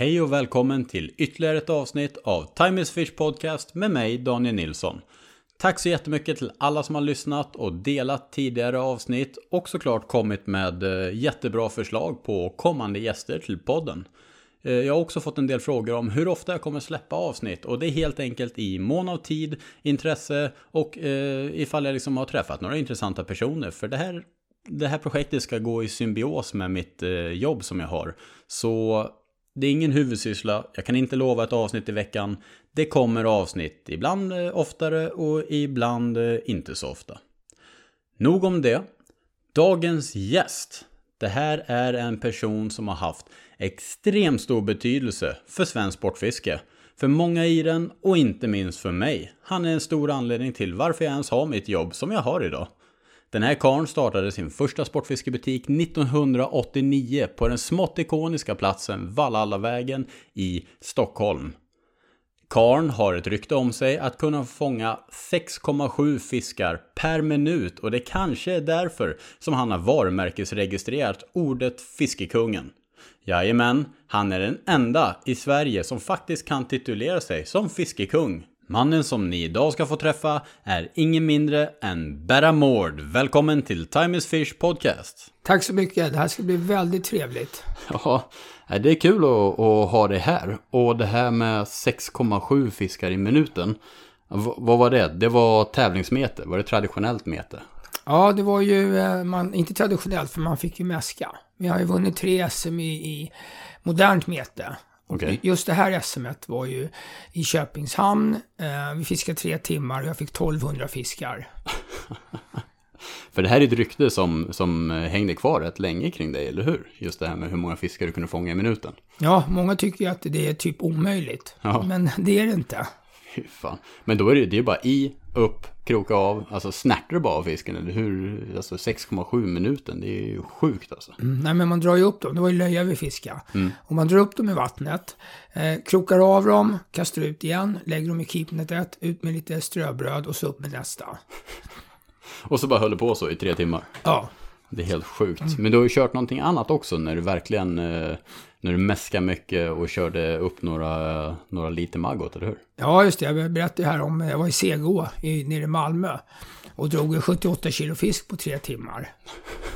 Hej och välkommen till ytterligare ett avsnitt av Time is Fish Podcast med mig Daniel Nilsson. Tack så jättemycket till alla som har lyssnat och delat tidigare avsnitt och såklart kommit med eh, jättebra förslag på kommande gäster till podden. Eh, jag har också fått en del frågor om hur ofta jag kommer släppa avsnitt och det är helt enkelt i mån av tid, intresse och eh, ifall jag liksom har träffat några intressanta personer. För det här, det här projektet ska gå i symbios med mitt eh, jobb som jag har. Så det är ingen huvudsyssla, jag kan inte lova ett avsnitt i veckan. Det kommer avsnitt ibland eh, oftare och ibland eh, inte så ofta. Nog om det. Dagens gäst. Det här är en person som har haft extremt stor betydelse för svensk sportfiske. För många i den och inte minst för mig. Han är en stor anledning till varför jag ens har mitt jobb som jag har idag. Den här karln startade sin första sportfiskebutik 1989 på den smått ikoniska platsen Vallallavägen i Stockholm. Karn har ett rykte om sig att kunna fånga 6,7 fiskar per minut och det kanske är därför som han har varumärkesregistrerat ordet Fiskekungen. Jajamän, han är den enda i Sverige som faktiskt kan titulera sig som fiskekung. Mannen som ni idag ska få träffa är ingen mindre än Berra Mård. Välkommen till Time is Fish Podcast. Tack så mycket. Det här ska bli väldigt trevligt. Ja, det är kul att, att ha det här. Och det här med 6,7 fiskar i minuten. V- vad var det? Det var tävlingsmeter. Var det traditionellt meter? Ja, det var ju, eh, man, inte traditionellt för man fick ju mäska. Men jag har ju vunnit tre SM i, i modernt mete. Okej. Just det här SMet var ju i Köpingshamn. Eh, vi fiskade tre timmar och jag fick 1200 fiskar. För det här är ett rykte som, som hängde kvar rätt länge kring dig, eller hur? Just det här med hur många fiskar du kunde fånga i minuten. Ja, många tycker ju att det är typ omöjligt. Ja. Men det är det inte. Fy fan. Men då är det, är bara i, upp, kroka av. Alltså snärtar du bara av fisken, eller hur? Alltså 6,7 minuten, det är ju sjukt alltså. Mm, nej, men man drar ju upp dem. Det var ju löja vi fiskade. Och man drar upp dem i vattnet, eh, krokar av dem, kastar ut igen, lägger dem i keepnetet, ut med lite ströbröd och så upp med nästa. Och så bara höll det på så i tre timmar. Ja, Det är helt sjukt. Men du har ju kört någonting annat också när du verkligen, eh, när du mäskade mycket och körde upp några, några liter maggot, eller hur? ja just det. Jag berättade här om, jag var i Segå i, nere i Malmö och drog 78 kilo fisk på tre timmar.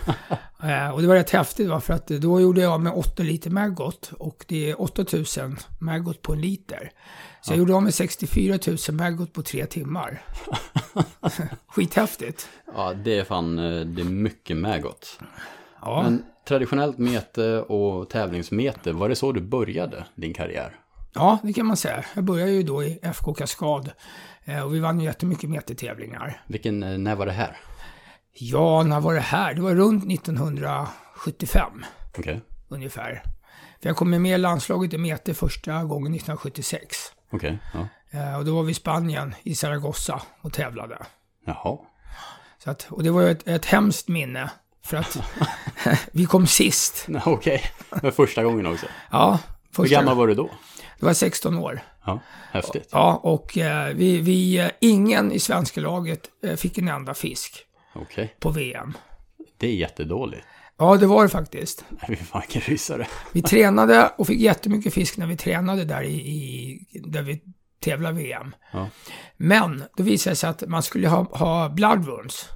eh, och det var rätt häftigt va, för att då gjorde jag med 8 liter maggot och det är 8000 maggot på en liter. Så jag gjorde av med 64 000 maggot på tre timmar. Skithäftigt. Ja, det är fan, eh, det är mycket maggot. Ja. Men traditionellt mete och tävlingsmete, var det så du började din karriär? Ja, det kan man säga. Jag började ju då i FK Kaskad eh, och vi vann ju jättemycket metertävlingar. Vilken, eh, när var det här? Ja, när var det här? Det var runt 1975 Okej, ungefär. För jag kom med i landslaget i meter första gången 1976. Okej, ja. Eh, Och då var vi i Spanien, i Zaragoza och tävlade. Jaha. Så att, och det var ju ett, ett hemskt minne. För att vi kom sist. Okej, det var första gången också. Ja, Hur första, gammal var du då? det var 16 år. Ja, häftigt. Ja, och eh, vi, vi, eh, ingen i svenska laget eh, fick en enda fisk Okej, på VM. det är jättedåligt. Ja, det var det faktiskt. Fan vilken rysare. Vi tränade och fick jättemycket fisk när vi tränade där i, i där vi tävlade VM. Ja. Men då visade det sig att man skulle ha, ha blood wounds.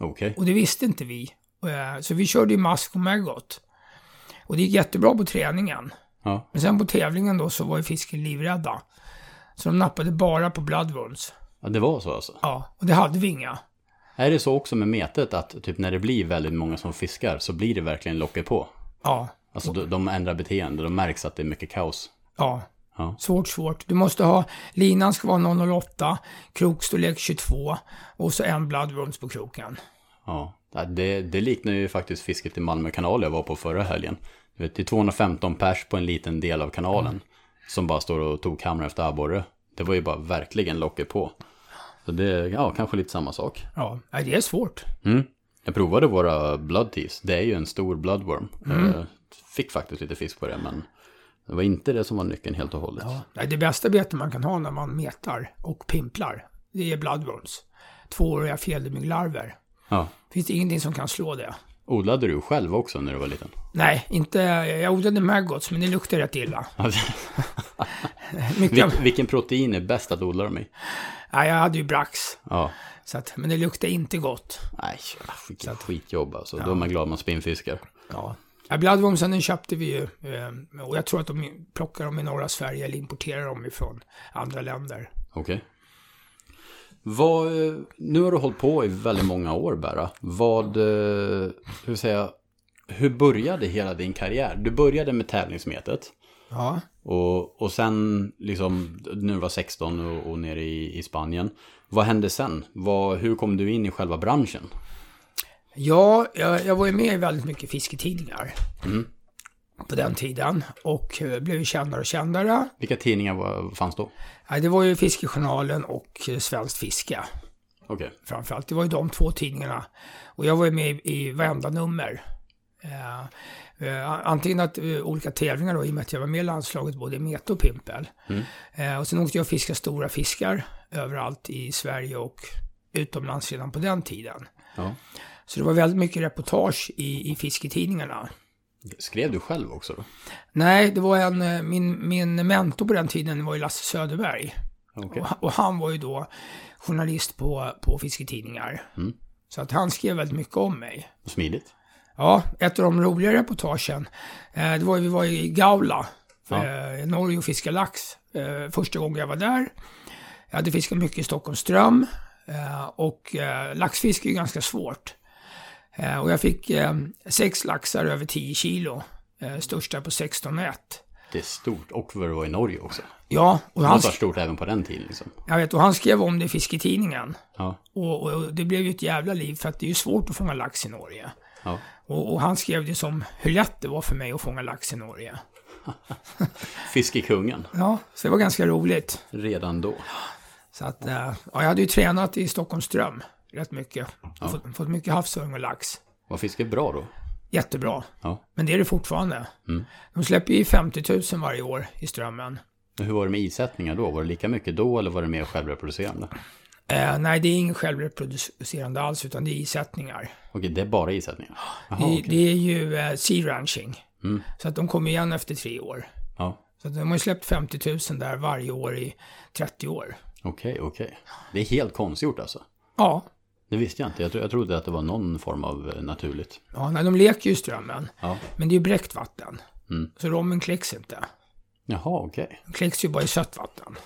Okej, Och det visste inte vi. Eh, Så vi körde ju mask och maggot. Och det gick jättebra på träningen. ja. Men sen på tävlingen då så var ju fisken livrädda. Så de nappade bara på blood wounds. ja, det var så alltså. Ja, och det hade vi inga. Är det så också med metet att typ när det blir väldigt många som fiskar så blir det verkligen locket på? Ja, Alltså de, de ändrar beteende, de märks att det är mycket kaos. ja. Ja. Svårt, svårt. Du måste ha, linan ska vara 008, krokstorlek 22 och så en blood wounds på kroken. Ja, det, det liknar ju faktiskt fisket i Malmö kanal jag var på förra helgen. Du vet, det är 215 pers på en liten del av kanalen. Som bara står och tog kamera efter abborre. Det var ju bara verkligen locket på. Så det är, ja, kanske lite samma sak. Ja, det är svårt. Mm. Jag provade våra blood teas. Det är ju en stor bloodworm. Jag fick faktiskt lite fisk på det, men det var inte det som var nyckeln helt och hållet. Ja. Det bästa bete man kan ha när man metar och pimplar, det är blood wounds. Tvååriga fjädermygglarver. Ja, Finns det ingenting som kan slå det. Odlade du själv också när du var liten? Nej, inte... Jag odlade maggots, men det luktar rätt illa. Vil, vilken protein är bäst att odla dem i? Ja, jag hade ju brax. Ja. Så att, men det luktar inte gott. Nej, vilket att, skitjobb alltså. Ja. Då är man glad man spinnfiskar. Ja. ja Bloodwormsen köpte vi ju. Eh, och jag tror att de plockar dem i norra Sverige eller importerar dem ifrån andra länder. Okej. Okay. Vad, nu har du hållit på i väldigt många år Berra. Vad, eh, hur säga, hur började hela din karriär? Du började med tävlingsmetet. Ja. Och, och sen, liksom, nu var 16 och, och nere i, i Spanien. Vad hände sen? Vad, hur kom du in i själva branschen? Ja, jag, jag var ju med i väldigt mycket fisketidningar. Mm. På den tiden. Och eh, blev kändare och kändare. Vilka tidningar var, fanns då? Ja, det var ju Fiskejournalen och eh, Svenskt Fiske. Okay. Framförallt. Det var ju de två tidningarna. Och jag var ju med i, varenda nummer. Uh, uh, antingen att uh, olika tävlingar då, i och med att jag var med i landslaget både i Meta och Pimpel. Mm. och sen åkte jag och fiskade stora fiskar överallt i Sverige och utomlands redan på den tiden. Ja. Så det var väldigt mycket reportage i, i fisketidningarna. Skrev du själv också då? Nej, det var en, min, min mentor på den tiden var ju Lasse Söderberg. Okay. Och, och, han var ju då journalist på, på fisketidningar. Mm. Så att han skrev väldigt mycket om mig. Smidigt. Ja, ett av de roliga reportagen, eh, det var ju, vi var i Gaula, ja. eh, Norge och fiskade lax. Eh, första gången jag var där. Jag hade fiskat mycket i Stockholms ström. Eh, och eh, laxfiske är ganska svårt. Eh, och jag fick eh, sex laxar över 10 kilo. Eh, största på 16,1. Det är stort. Och för att vara i Norge också. Ja. Och han... Det var stort även på den tiden liksom. Jag vet, och han skrev om det i Fisketidningen. Ja. Och, och, det blev ju ett jävla liv för att det är ju svårt att fånga lax i Norge. Ja. Och, och, han skrev det som hur lätt det var för mig att fånga lax i Norge. Fiskekungen. Ja, så det var ganska roligt. Redan då. Så att, ja, jag hade ju tränat i Stockholms ström rätt mycket. Ja. Fått, fått mycket havsörn och lax. Var fisket bra då? Jättebra. Ja. Men det är det fortfarande. Mm. De släpper ju 50 000 varje år i strömmen. Hur var det med isättningar då? Var det lika mycket då eller var det mer självreproducerande? Eh, nej, det är ingen självreproducerande alls, utan det är isättningar. Okej, det är bara isättningar? Aha, det, okay. det, är ju eh, sea ranching. Mm. Så att de kommer igen efter tre år. Ja. Så de har ju släppt 50 000 där varje år i 30 år. Okej, okej. Det är helt konstgjort alltså? Ja. Det visste jag inte. Jag, tro, jag trodde att det var någon form av eh, naturligt. Ja, nej, de leker ju strömmen. Ja. Men det är ju bräckt vatten. Mm. Så rommen kläcks inte. Jaha, okej. Okay. Den kläcks ju bara i sött vatten.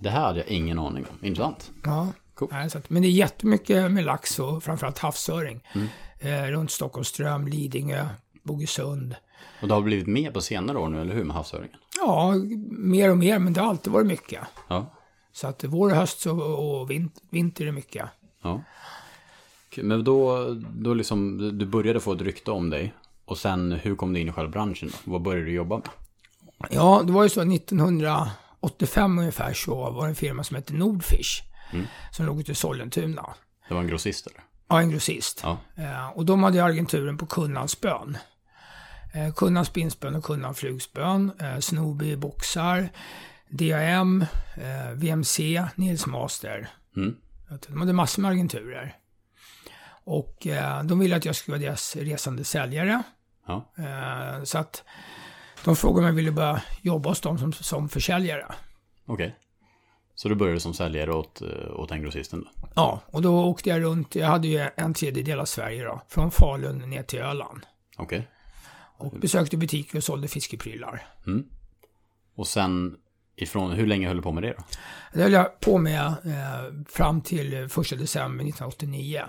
Det här hade jag ingen aning om. Intressant. Ja. Cool. Nej, så att, men det är jättemycket med lax och framförallt havsöring. Mm. Eh, runt Stockholmström, Lidingö, Bogesund. Och det har blivit mer på senare år nu, eller hur, med havsöringen? Ja, mer och mer, men det har alltid varit mycket. Ja. Så att vår, höst och vinter är mycket. Ja. Men då, då liksom, du började få ett rykte om dig. Och sen, hur kom du in i själva branschen då? Vad började du jobba med? Ja, det var ju så att 1985 ungefär så var det en firma som hette Nordfish. Mm. Som låg ute i Sollentuna. Det var en grossist eller? Ja, en grossist. Ja. Eh, och de hade agenturen på Kunnans spön. Eh, Kunnan spinnspön och Kunnan flugspön. Eh, Snoby boxar. DAM, eh, VMC, Nils Master. Mm. De hade massor med agenturer. Och eh, de ville att jag skulle vara deras resande säljare. Ja. Eh, så att de frågade om jag ville börja jobba hos dem som, som försäljare. Okej. Okay. Så du började som säljare åt, eh, åt den grossisten då? Ja, och då åkte jag runt. Jag hade ju en tredjedel av Sverige då. Från Falun ner till Öland. Okej. Okay. Och besökte butiker och sålde fiskeprylar. Mm. Och sen ifrån, hur länge höll du på med det då? Det höll jag på med eh, fram till 1 december 1989.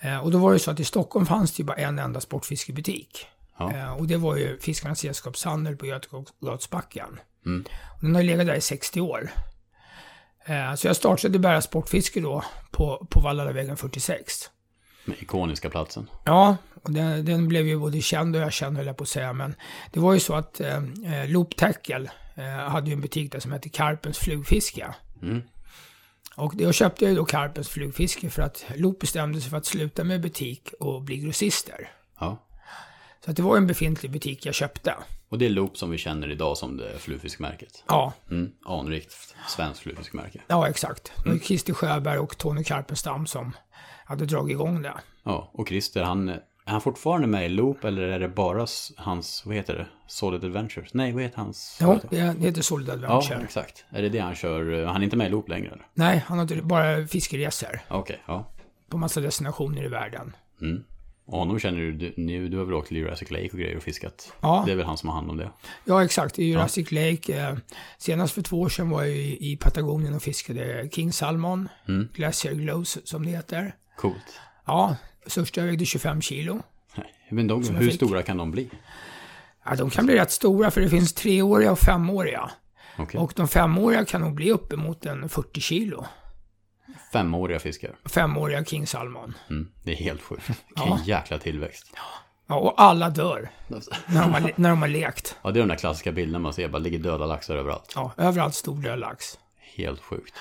Eh, och då var det så att i Stockholm fanns det ju bara en enda sportfiskebutik. Ja. Eh, och det var ju Fiskarnas Redskapshandel på Götgatsbacken. Mm. den har legat där i 60 år. Eh, så jag startade Bära Sportfiske då på, på Vallalavägen 46. Med ikoniska platsen. Ja, och den, den, blev ju både känd och jag känd höll jag på att säga. Men det var ju så att eh, Loop Tackle eh, hade ju en butik där som hette Karpens Flugfiske. Mm. Och jag köpte ju då Karpens flugfiske för att Loop bestämde sig för att sluta med butik och bli grossister. Ja. Så att det var en befintlig butik jag köpte. Och det är Loop som vi känner idag som det flugfiskmärket. Ja, Mm, anrikt svenskt flugfiskmärke. ja exakt. Det var Christer Sjöberg och Tony Karpenstam som hade dragit igång det. Ja, och Christer, han, är han fortfarande med i Loop eller är det bara hans, vad heter det, Solid Adventures? Nej, vad heter hans? Jo, det, heter Solid Ja, Adventure. exakt. Är det det han kör? Han är inte med i Loop längre eller? Nej, han har bara fiskeresor Okej, ja. på massa destinationer i världen. Mm. Och honom känner du, du, nu, du har väl åkt till Jurassic Lake och grejer och fiskat? Ja. Det är väl han som har hand om det? Ja, exakt. I Jurassic Lake. Eh, senast för två år sedan var jag i, i Patagonien och fiskade King Salmon. Mm. Glacier Glows som det heter. Coolt. Ja, största vägde 25 kilo. Men de, hur stora kan de bli? Ja, de kan bli rätt stora för det finns treåriga och femåriga. Okej. Och de femåriga kan nog bli uppemot en 40 kilo. Femåriga fiskar. Femåriga King Salmon. Mm. Det är helt sjukt. Vilken Ja. jäkla tillväxt. Ja, och alla dör när de har, när de har lekt. Ja, det är de där klassiska bilderna man ser, bara ligger döda laxar överallt. Ja, överallt stor död lax. Helt sjukt.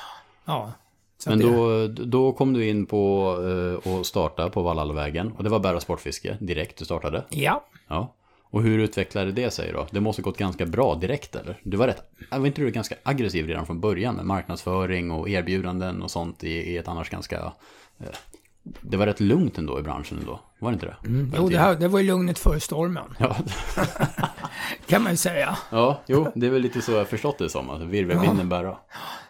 Ja. Så Men att det- då, då kom du in på eh, och starta på Valhallvägen. Och det var bara sportfiske direkt du startade. Ja. Ja. Och hur utvecklade det sig då? Det måste gått ganska bra direkt eller? Du var rätt, var inte du ganska aggressiv redan från början med marknadsföring och erbjudanden och sånt i, i ett annars ganska... Eh, det var rätt lugnt ändå i branschen ändå, var det inte det? Mm, Jo, det, här, det var ju lugnet före stormen, Ja, kan man ju säga. ja, jo, det är väl lite så jag förstått det som, att virvelvinden bära.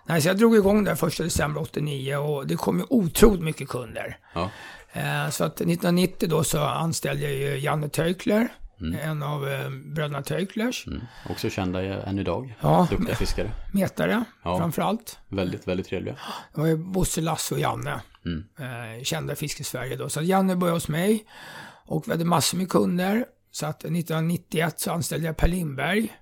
Nej, så jag drog igång där första december 89 och det kom ju otroligt mycket kunder. Ja, Eh, Så att 1990 då så anställde jag ju Janne Töjkler, en av eh, bröderna Töjklers. mm. också kända än idag. Ja, Duktiga fiskare. metare Ja. framför allt. Väldigt, väldigt trevliga. Det var ju Bosse, Lasse och Janne, eh, kända fiskesverige då. Så Janne började hos mig och vi hade massor med kunder. Så att 1991 så anställde jag Per Lindberg,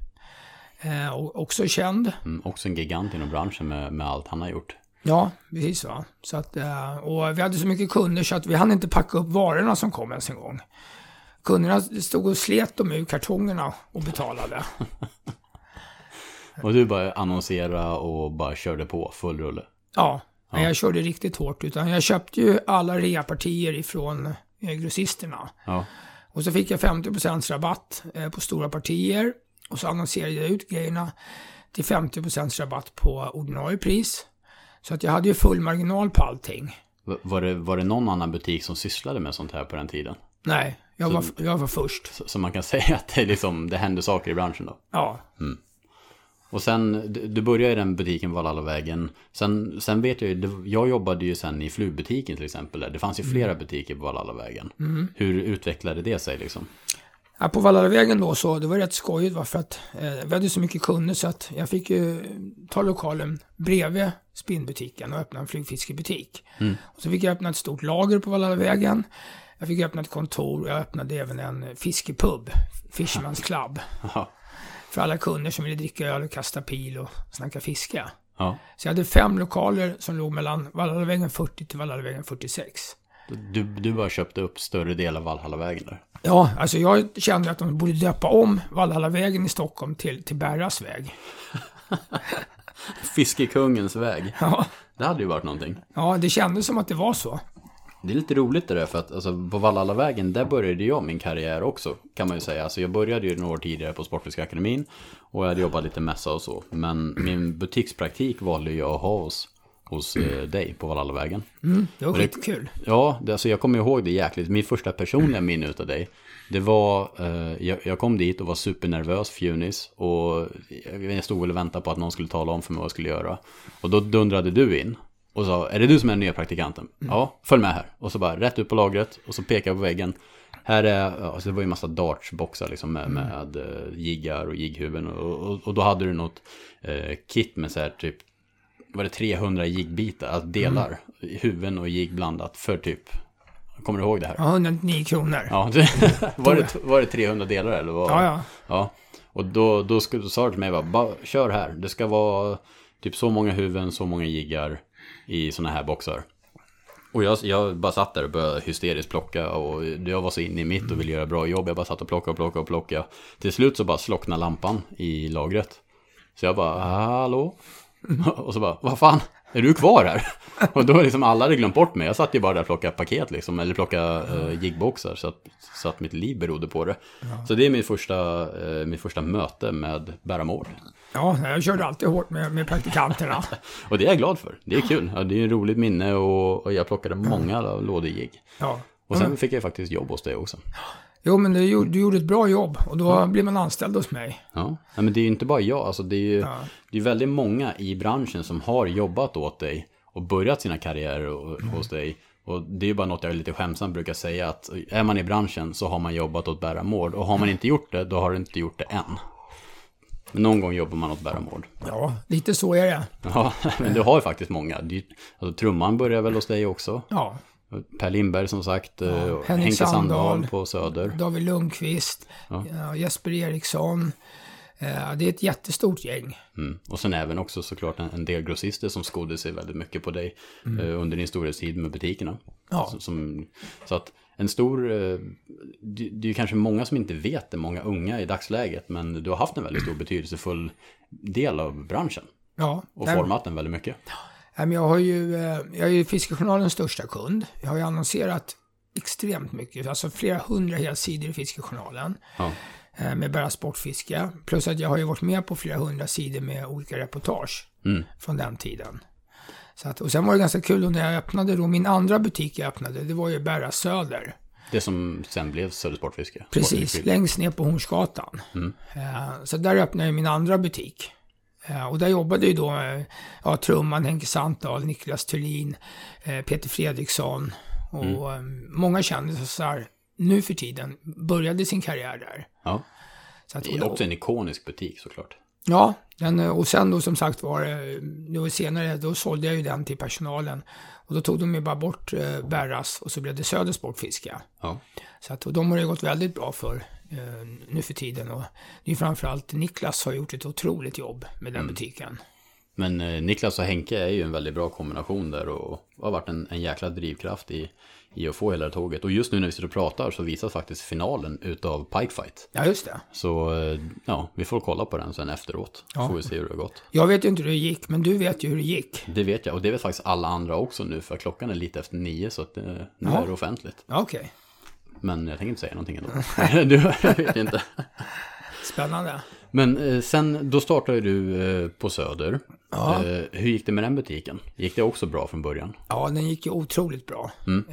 eh, också känd. Mm, också en gigant inom branschen med, med allt han har gjort. Ja, precis va. Så att, eh, och vi hade så mycket kunder så att vi hann inte packa upp varorna som kom ens en gång. Kunderna stod och slet dem ur kartongerna och betalade. Och du bara annonsera och bara körde på full rulle. Ja, men jag körde riktigt hårt. Utan jag köpte ju alla reapartier ifrån eh, grossisterna. Ja, Och så fick jag 50% rabatt eh, på stora partier. Och så annonserade jag ut grejerna till 50% rabatt på ordinarie pris. Så att jag hade ju full marginal på allting. Var det, var det någon annan butik som sysslade med sånt här på den tiden? Nej, jag var, jag var först. Så, så man kan säga att det, liksom, det hände saker i branschen då. Ja, Och sen, du, började i den butiken på Valhallavägen. Sen, sen vet jag ju, jag jobbade ju sen i flugbutiken till exempel. Där. Det fanns ju flera butiker på Valhallavägen. Hur utvecklade det sig liksom? Ja, på Vallavägen då så, det var rätt skojigt va, för att eh, vi hade så mycket kunder så att jag fick ju ta lokalen bredvid spinnbutiken och öppna en flygfiskebutik. Och så fick jag öppna ett stort lager på Vallavägen. Jag fick öppna ett kontor och jag öppnade även en fiskepub, Fisherman's Club. Ja. För alla kunder som ville dricka öl och kasta pil och snacka fiske. ja. Så jag hade fem lokaler som låg mellan Vallavägen 40 till Vallavägen 46. Du, du bara köpte upp större del av Valhallavägen där. Ja, alltså jag kände att de borde döpa om Valhallavägen i Stockholm till, till Berras väg. Fiskekungens väg. Ja, Det hade ju varit någonting. ja, det kändes som att det var så. Det är lite roligt det där för att alltså, på Valhallavägen där började jag min karriär också kan man ju säga. Alltså, jag började ju några år tidigare på Sportfiskeakademin och jag hade jobbat lite mässa och så. Men min butikspraktik valde jag att ha hos, hos eh, dig på Valhallavägen. Mm, det var skitkul. Ja, det, alltså, jag kommer ihåg det jäkligt. Min första personliga minne av dig. Det var, eh, jag, jag kom dit och var supernervös, fjunis. Och jag, stod väl och väntade på att någon skulle tala om för mig vad jag skulle göra. Och då dundrade du in. Och sa, är det du som är den nya praktikanten? Ja, följ med här. Och så bara rätt ut på lagret. Och så pekar jag på väggen. Här är, alltså det var ju en massa dartsboxar liksom med, med eh, jiggar och jigghuvuden. Och, och, och då hade du något eh, kit med så här typ, var det 300 jigbitar, alltså delar, huvuden och jigg blandat för typ, kommer du ihåg det här? Ja, 109 kronor. Ja, var, det, var det 300 delar eller vad? ja. ja. Ja, och då, då, skulle, då sa du till mig bara, bara, kör här. Det ska vara typ så många huvuden, så många jiggar i sådana här boxar. Och jag, jag bara satt där och började hysteriskt plocka och jag var så inne i mitt och ville göra bra jobb. Jag bara satt och plockade och plockade och plockade. Till slut så bara slocknade lampan i lagret. Så jag bara, hallå? Och så bara, vad fan? är du kvar här? Och då liksom alla hade glömt bort mig. Jag satt ju bara där och plockade paket liksom, eller plockade uh, jigboxar. Så att, så att mitt liv berodde på det. Ja. Så det är min första, uh, mitt första möte med bära mål. Ja, jag körde alltid hårt med, med praktikanterna. och det är jag glad för. Det är kul. Ja, det är ett roligt minne och, och jag plockade många lådor jigg. Ja. Och sen fick jag faktiskt jobb hos dig också. Jo, men du, du gjorde ett bra jobb och då mm. blir man anställd hos mig. Ja, men det är ju inte bara jag. Alltså, det är ju ja. Det är väldigt många i branschen som har jobbat åt dig och börjat sina karriärer mm. hos dig. Och det är ju bara något jag lite skämtsamt brukar säga att är man i branschen så har man jobbat åt Bära Mård. Och har man inte gjort det, då har du inte gjort det än. Men någon gång jobbar man åt Bära Mård. Ja, lite så är det. Ja, men du har ju faktiskt många. Alltså, trumman börjar väl hos dig också? Ja. Per Lindberg som sagt, ja, eh, Henke Sandahl på Söder. David Lundqvist, ja. Jesper Eriksson. Eh, det är ett jättestort gäng. Mm. Och sen även också såklart en, del grossister som skodde sig väldigt mycket på dig mm. eh, under din storhetstid med butikerna. Ja. Så, som, så att en stor, eh, det, det är ju kanske många som inte vet det, många unga i dagsläget, men du har haft en väldigt stor betydelsefull del av branschen. Ja. Och format den väldigt mycket. Ja. Jag har ju, jag är ju Fiskejournalens största kund. Jag har ju annonserat extremt mycket, alltså flera hundra helsidor i Fiskejournalen. Ja. Eh, med bara sportfiske. Plus att jag har ju varit med på flera hundra sidor med olika reportage mm. från den tiden. Så att, och sen var det ganska kul när jag öppnade då, min andra butik jag öppnade, det var ju Bära Söder. Det som sen blev Söder Sportfiske? Precis, längst ner på Hornsgatan. Mm. Uh, så där öppnade jag min andra butik. Uh, och där jobbade ju då ja, Trumman, Henke Sandahl, Niklas Thulin, Peter Fredriksson och mm. många kändisar nu för tiden började sin karriär där. Ja. Så att, det är också en ikonisk butik såklart. Ja, den, och sen då som sagt var, då senare, då sålde jag ju den till personalen. Och då tog de ju bara bort eh, Berras och så blev det Södersportfiske. Ja. Så att, och de har det gått väldigt bra för eh, nu för tiden. Och det är framförallt Niklas har gjort ett otroligt jobb med den mm. butiken. Men eh, Niklas och Henke är ju en väldigt bra kombination där och har varit en, en jäkla drivkraft i, i att få hela tåget. Och just nu när vi sitter och pratar så visas faktiskt finalen utav Pikefight. Ja, just det. Så eh, ja, vi får kolla på den sen efteråt. Ja. får vi se hur det har gått. Jag vet ju inte hur det gick, men du vet ju hur det gick. Det vet jag, och det vet faktiskt alla andra också nu, för klockan är lite efter nio, så att, eh, nu ja. är det offentligt. Okej. Okay. Men jag tänker inte säga någonting ändå. du, jag vet inte. Spännande. Men eh, sen, då startade du eh, på Söder. Ja. Eh, hur gick det med den butiken? Gick det också bra från början? Ja, den gick ju otroligt bra. Mm.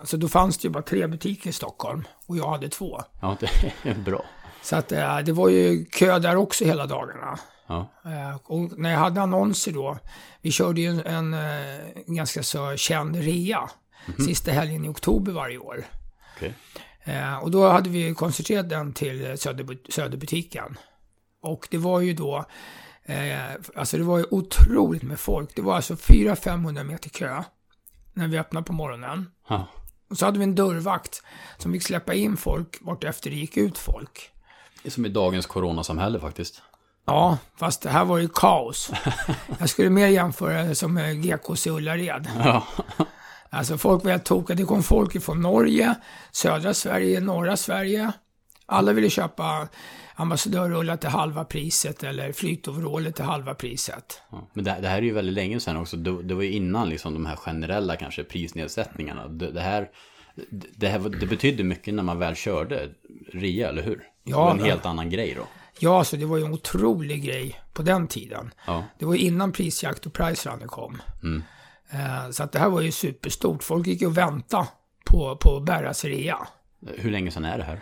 Alltså då fanns det ju bara tre butiker i Stockholm och jag hade två. Ja, det är bra. Så att det var ju kö där också hela dagarna. Ja. Och när jag hade annonser då, vi körde ju en, en, en ganska så känd rea. Mm -hmm. Sista helgen i oktober varje år. Okay. Och då hade vi koncentrerat den till söder, Söderbutiken. Och det var ju då, eh, alltså det var ju otroligt med folk. Det var alltså 400-500 meter kö när vi öppnade på morgonen. Ha. Och så hade vi en dörrvakt som fick släppa in folk vart efter det gick ut folk. Det är som i dagens coronasamhälle faktiskt. Ja, fast det här var ju kaos. Jag skulle mer jämföra det som GKs i Ullared. Ja. Alltså folk var helt tokiga. Det kom folk från Norge, södra Sverige, norra Sverige. Alla ville köpa ambassadörrullar till halva priset eller flytoveraller till halva priset. Ja, men det, det, här är ju väldigt länge sedan också. Det, det var ju innan liksom de här generella kanske prisnedsättningarna. Det, det här, det, här, det betydde mycket när man väl körde RIA, eller hur? Ja, det var en helt annan grej då. Ja, så det var ju en otrolig grej på den tiden. Ja. Det var innan prisjakt och Pricerunner kom. Mm. Eh, så att det här var ju superstort. Folk gick och väntade på, på Berras rea. Hur länge sedan är det här?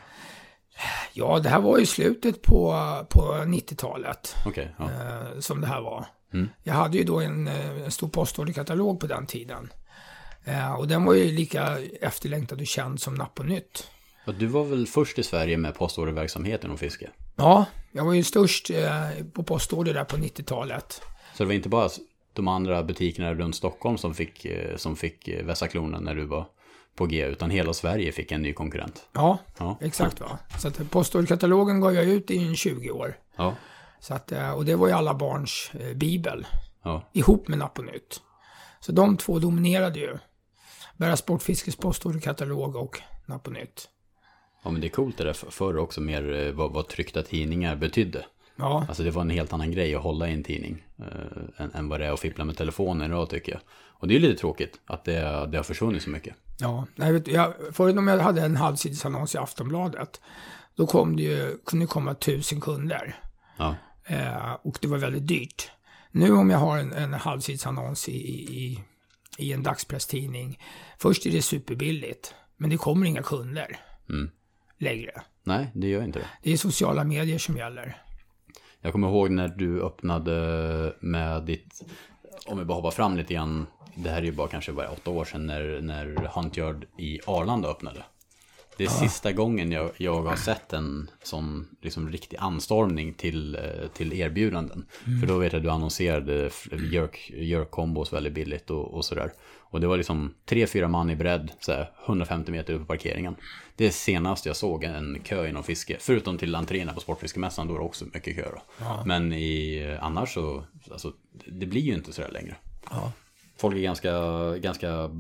Ja, det här var ju slutet på, på 90-talet. Okay, ja. eh, som det här var. Mm. Jag hade ju då en, en stor postorderkatalog på den tiden. Eh, och den var ju lika efterlängtad och känd som Napp och Nytt. Och du var väl först i Sverige med postorderverksamheten och fiske? Ja, jag var ju störst på postorder där på 90-talet. Så det var inte bara de andra butikerna runt Stockholm som fick, eh, som fick eh, vässa klorna när du var på G, utan hela Sverige fick en ny konkurrent. Ja, ja. exakt va. Så att postorderkatalogen gav jag ut i 20 år. Ja. Så att, eh, och det var ju alla barns bibel. Ja. Ihop med Napp och Nytt. Så de två dominerade ju. Bära Sportfiskes postorderkatalog och Napp och Nytt. Ja men det är coolt det där förr också mer vad, vad tryckta tidningar betydde. Ja, Alltså det var en helt annan grej att hålla i en tidning eh, än, än vad det är att fippla med telefonen idag tycker jag. Och det är lite tråkigt att det, det har försvunnit så mycket. ja. Nej, vet jag, förut om jag hade en halvsidesannons i Aftonbladet, då kom det ju, kunde det komma tusen kunder. Ja, Eh, och det var väldigt dyrt. Nu om jag har en, en halvsidesannons i, i, i en dagspresstidning, först är det superbilligt, men det kommer inga kunder Mm. längre. nej det gör inte det. Det är sociala medier som gäller. Jag kommer ihåg när du öppnade med ditt, om vi bara hoppar fram lite grann, det här är ju bara kanske bara åtta år sedan när, när Huntyard i Arlanda öppnade. Det är sista gången jag, jag har sett en sån liksom, riktig anstormning till, eh, till erbjudanden. För då vet jag att du annonserade jerk, jerk väldigt billigt och, och sådär. Och det var liksom tre, fyra man i bredd, så här, 150 meter upp på parkeringen. Det är senast jag såg en kö inom fiske. Förutom till entréerna på Sportfiskemässan, då är det också mycket kö då. Men i, eh, annars så, alltså, det blir ju inte sådär längre. Ja. Folk är ganska, ganska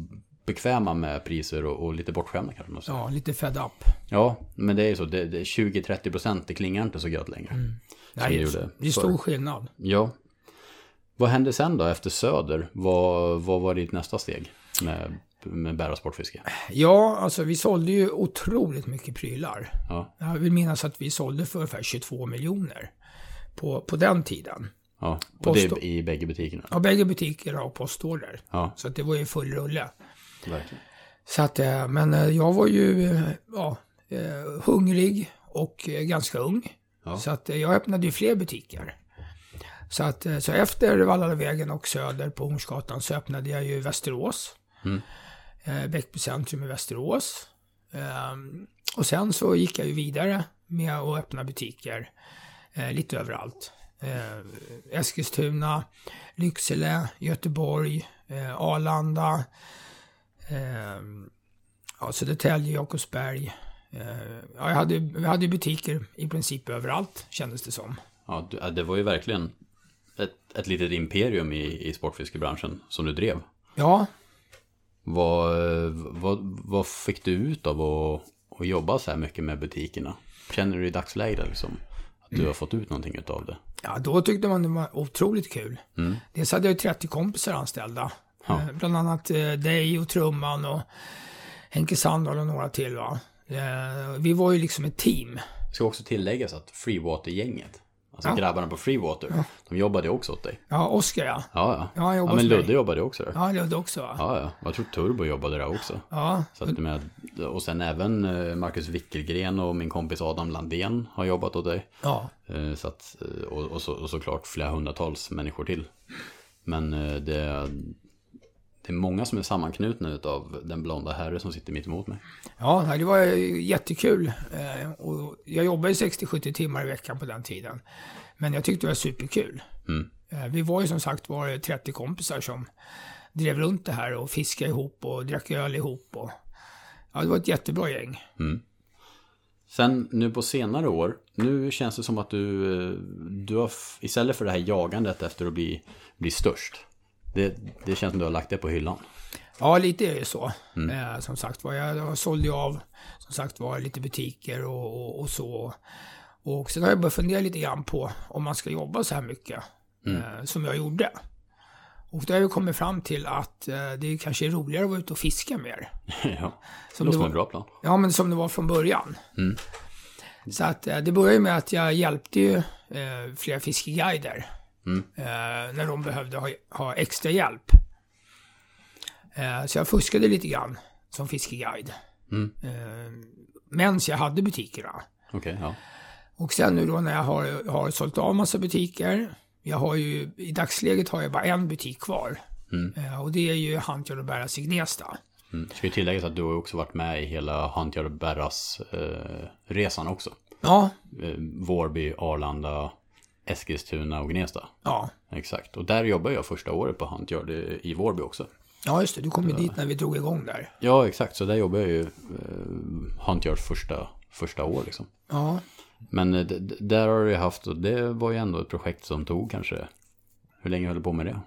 bekväma med priser och, och lite bortskämda kanske man säger. Ja, lite fed up. Ja, men det är ju så. Det, det är 20-30 procent, det klingar inte så gött längre. Som Nej, det det, är, det är förr. stor skillnad. Ja. Vad hände sen då efter Söder? Vad, vad var ditt nästa steg med, med bära sportfiske? Ja, alltså vi sålde ju otroligt mycket prylar. Ja, Jag vill minnas att vi sålde för ungefär 22 miljoner på, på den tiden. ja. och det Post- i bägge butikerna. Ja, bägge butiker har postorder. Ja, Så det var ju full rulle. Verkligen. Så att, eh, men eh, jag var ju eh, ja, hungrig och ganska ung. Ja. Så att jag öppnade ju fler butiker. Så, att, så efter Vallalavägen och Söder på Hornsgatan så öppnade jag ju Västerås. Mm. Bäckby centrum i Västerås. Ehm, och sen så gick jag ju vidare med att öppna butiker lite överallt. Eskilstuna, Lycksele, Göteborg, Arlanda, eh, ja, Södertälje, Jakobsberg. Eh, ja, jag hade, jag hade butiker i princip överallt, kändes det som. Ja, det var ju verkligen ett, ett litet imperium i, i sportfiskebranschen som du drev. Ja, Vad, vad, vad fick du ut av att, att jobba så här mycket med butikerna? Känner du i dagsläget liksom att du har fått ut någonting av det? ja, då tyckte man det var otroligt kul. Mm. Dels hade jag ju 30 kompisar anställda. Ja. Eh, bland annat eh, dig och Trumman och Henke Sandahl och några till. Va? Eh, vi var ju liksom ett team. Ska också tilläggas att Freewater-gänget, alltså Ja. grabbarna på Freewater, de jobbade också åt dig. Ja, Oskar ja. Ja, ja. Ja, ja men hos mig. Ludde jobbade också där. Ja, Ludde också va? Ja, ja. Jag tror Turbo jobbade där också. Ja, Så att med, och sen även eh, Marcus Wickelgren och min kompis Adam Landén har jobbat åt dig. ja. Eh, Så att, och, och, så, och såklart flera hundratals människor till. Men det, det är många som är sammanknutna av den blonda herre som sitter mitt emot mig. Ja, det var jättekul. Eh, och jag jobbade 60-70 timmar i veckan på den tiden. Men jag tyckte det var superkul. Mm. Eh, vi var ju som sagt var 30 kompisar som drev runt det här och fiskade ihop och drack öl ihop. Och, ja, det var ett jättebra gäng. Sen nu på senare år, nu känns det som att du, eh, du har, istället för det här jagandet efter att bli, bli störst. Det, det känns som du har lagt det på hyllan. Ja, lite är det så. Eh, som sagt var, jag, sålde ju av som sagt var lite butiker och, och, och så. Och sen har jag börjat fundera lite grann på om man ska jobba så här mycket eh, som jag gjorde. Och då har jag kommit fram till att eh, det kanske är roligare att vara ute och fiska mer. ja, det låter som en bra plan. Ja, men som det var från början. Så att eh, det började med att jag hjälpte ju eh, flera fiskeguider. Eh, när de behövde ha, ha extra hjälp. Eh, så jag fuskade lite grann som fiskeguide. Mm. Eh, Medan jag hade butikerna. Okej, ja. Och sen nu då när jag har, har sålt av massa butiker. Jag har ju, i dagsläget har jag bara en butik kvar. Eh, och det är ju Hantjar och Bäras i Gnesta. Mm. Ska ju tilläggas att du har också varit med i hela Huntjar och Berras eh, resan också. Ja, Eh, Vårby, Arlanda, Eskilstuna och Gnesta. ja. Exakt. Och där jobbar jag första året på Huntjar i Vårby också. Ja, just det. Du kom ju dit när vi drog igång där. Ja, exakt. Så där jobbar jag ju eh, Huntjars första, första år liksom. Ja, Men eh, där har jag haft, och det var ju ändå ett projekt som tog kanske, hur länge höll du på med det?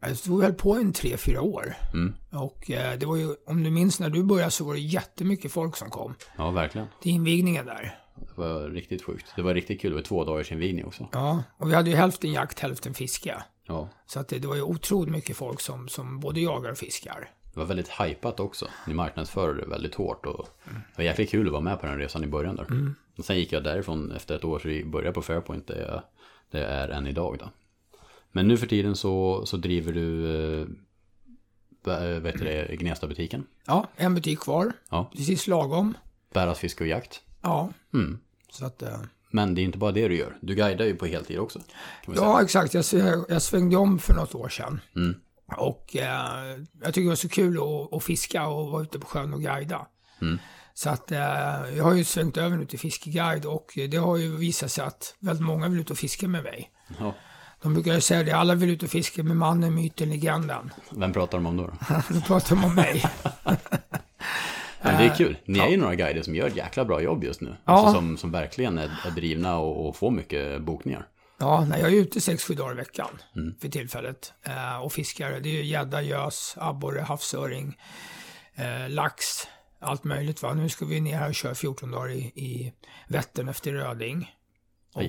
jag stod väl på en tre, fyra år. Mm. Och eh, det var ju, om du minns när du började så var det jättemycket folk som kom Ja, verkligen. till invigningen där. Det var riktigt sjukt. Det var riktigt kul. Det var två dagars invigning också. Ja, och vi hade ju hälften jakt, hälften fiske. Ja. Så att det, det var ju otroligt mycket folk som, som både jagar och fiskar. Det var väldigt hypat också. Ni marknadsförde det väldigt hårt och det var jäkligt kul att vara med på den resan i början där. Och sen gick jag därifrån efter ett år så vi började på Fairpoint där jag, det är än idag då. Men nu för tiden så, så driver du det, Gnesta-butiken. Ja, en butik kvar. Ja. Precis lagom. Bäras fiske och jakt. Ja. Mm. Så att... eh, Men det är inte bara det du gör. Du guidar ju på heltid också. Säga. Ja, exakt. Jag, jag svängde om för något år sedan. Mm. Och eh, jag tycker det var så kul att, att fiska och vara ute på sjön och guida. Mm. Så att eh, jag har ju svängt över nu till fiskeguide och det har ju visat sig att väldigt många vill ut och fiska med mig. Ja. De brukar ju säga det, alla vill ut och fiska med mannen, myten, legenden. Vem pratar de om då? då? Då pratar de om mig. Men det är kul. Ni är ju några guider som gör ett jäkla bra jobb just nu. Ja. Alltså som, som verkligen är, är drivna och, och får mycket bokningar. Ja, nej, jag är ute sex sju dagar i veckan Mm. för tillfället. Eh, och fiskar. Det är ju gädda, gös, abborre, havsöring, eh, lax, allt möjligt. Va? Nu ska vi ner här och köra 14 dagar i, i Vättern efter röding. Och,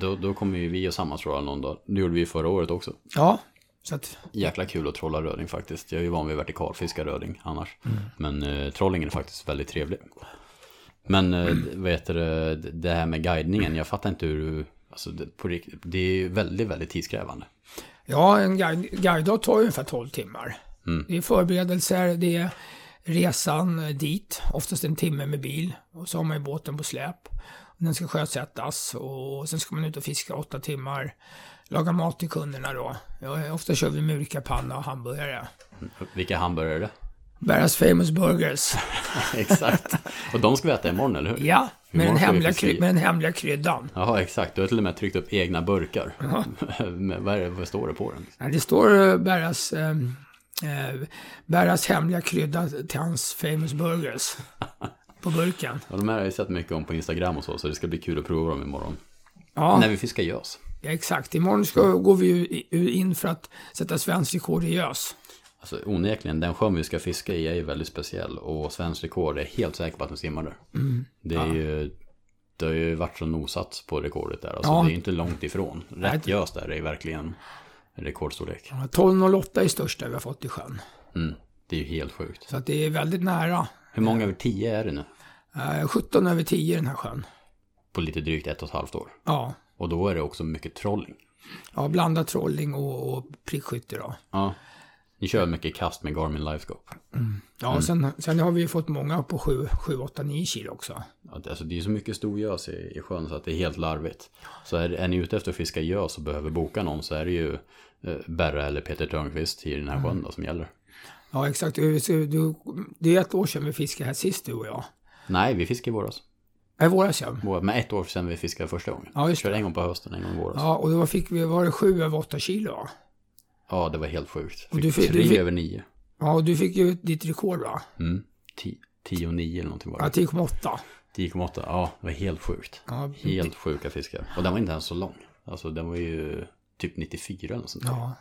Då, då kommer ju vi och sammanstråla någon dag. Det gjorde vi förra året också. ja, så att, Jäkla kul att trolla röding faktiskt. Jag är ju van vid vertikalfiska röding annars. Men eh, trollingen är faktiskt väldigt trevlig. Men eh, vad heter det, det här med guidningen, jag fattar inte hur du... Alltså det, på, det är ju väldigt, väldigt tidskrävande. ja, en guide, guidedag tar ju ungefär 12 timmar. Mm. Det är förberedelser, det är resan eh, dit, oftast en timme med bil. Och så har man ju båten på släp. Den ska sjösättas och sen ska man ut och fiska åtta timmar. Laga mat till kunderna då. Ja, ofta kör vi murkapanna och hamburgare. Vilka hamburgare är det? Barras Famous Burgers. Exakt. Och de ska vi äta imorgon, eller hur? Ja, med den, hemliga, kry- med den hemliga kryddan. Jaha, exakt. Du har till och med tryckt upp egna burkar. Vad, är det, vad står det på den? Ja, det står eh, Barras, eh, eh, Barras hemliga krydda till hans Famous Burgers. På burken. Ja, de här har jag sett mycket om på Instagram och så, så det ska bli kul att prova dem imorgon. Ja, När vi fiskar gös. ja, exakt. Imorgon ska, går vi ju in för att sätta svensk rekord i gös. Alltså onekligen, den sjön vi ska fiska i är ju väldigt speciell. Och svensk rekord är helt säker på att den simmar där. Det är ju... Det har ju varit så nosat på rekordet där. Alltså Ja. det är ju inte långt ifrån. Rätt gös där är ju verkligen rekordstorlek. Ja, 12.08 är största vi har fått i sjön. Mm. Det är ju helt sjukt. Så att det är väldigt nära. Hur många över tio är det nu? Eh, 17 över 10 i den här sjön. På lite drygt ett och ett halvt år. Ja, Och då är det också mycket trolling. ja blandat trolling och, och prickskytte då. Ja. Ni kör mycket kast med Garmin Livescope. Ja, och sen, sen har vi ju fått många på 7, 7 8, 9 kilo också. Alltså det är så mycket storgös i, i sjön så att det är helt larvigt. Så är, är ni ute efter att fiska gös och behöver boka någon så är det ju eh, Berra eller Peter Törnqvist i den här sjön då, som gäller. Ja, exakt. Du, det är ett år sedan vi fiskade här sist, du och jag. Nej, vi fiskade i våras. Nej, våras ja. Men ett år sedan vi fiskade första gången. Ja, just Körde en gång på hösten, en gång i våras. Ja, Ja, och då fick vi, var det 7 över 8 kilo va? det var helt sjukt. Och Fick du fick- tre du fick- över nio. Ja, och du fick ju ditt rekord va? Mm. Ti- Tio och nio eller någonting var Ja, det. 10,8. 10,8. Ja, det var helt sjukt. Ja, Helt sjuka fiskar. Och den var inte ens så lång. Alltså den var ju typ 94 eller något sånt där. Ja.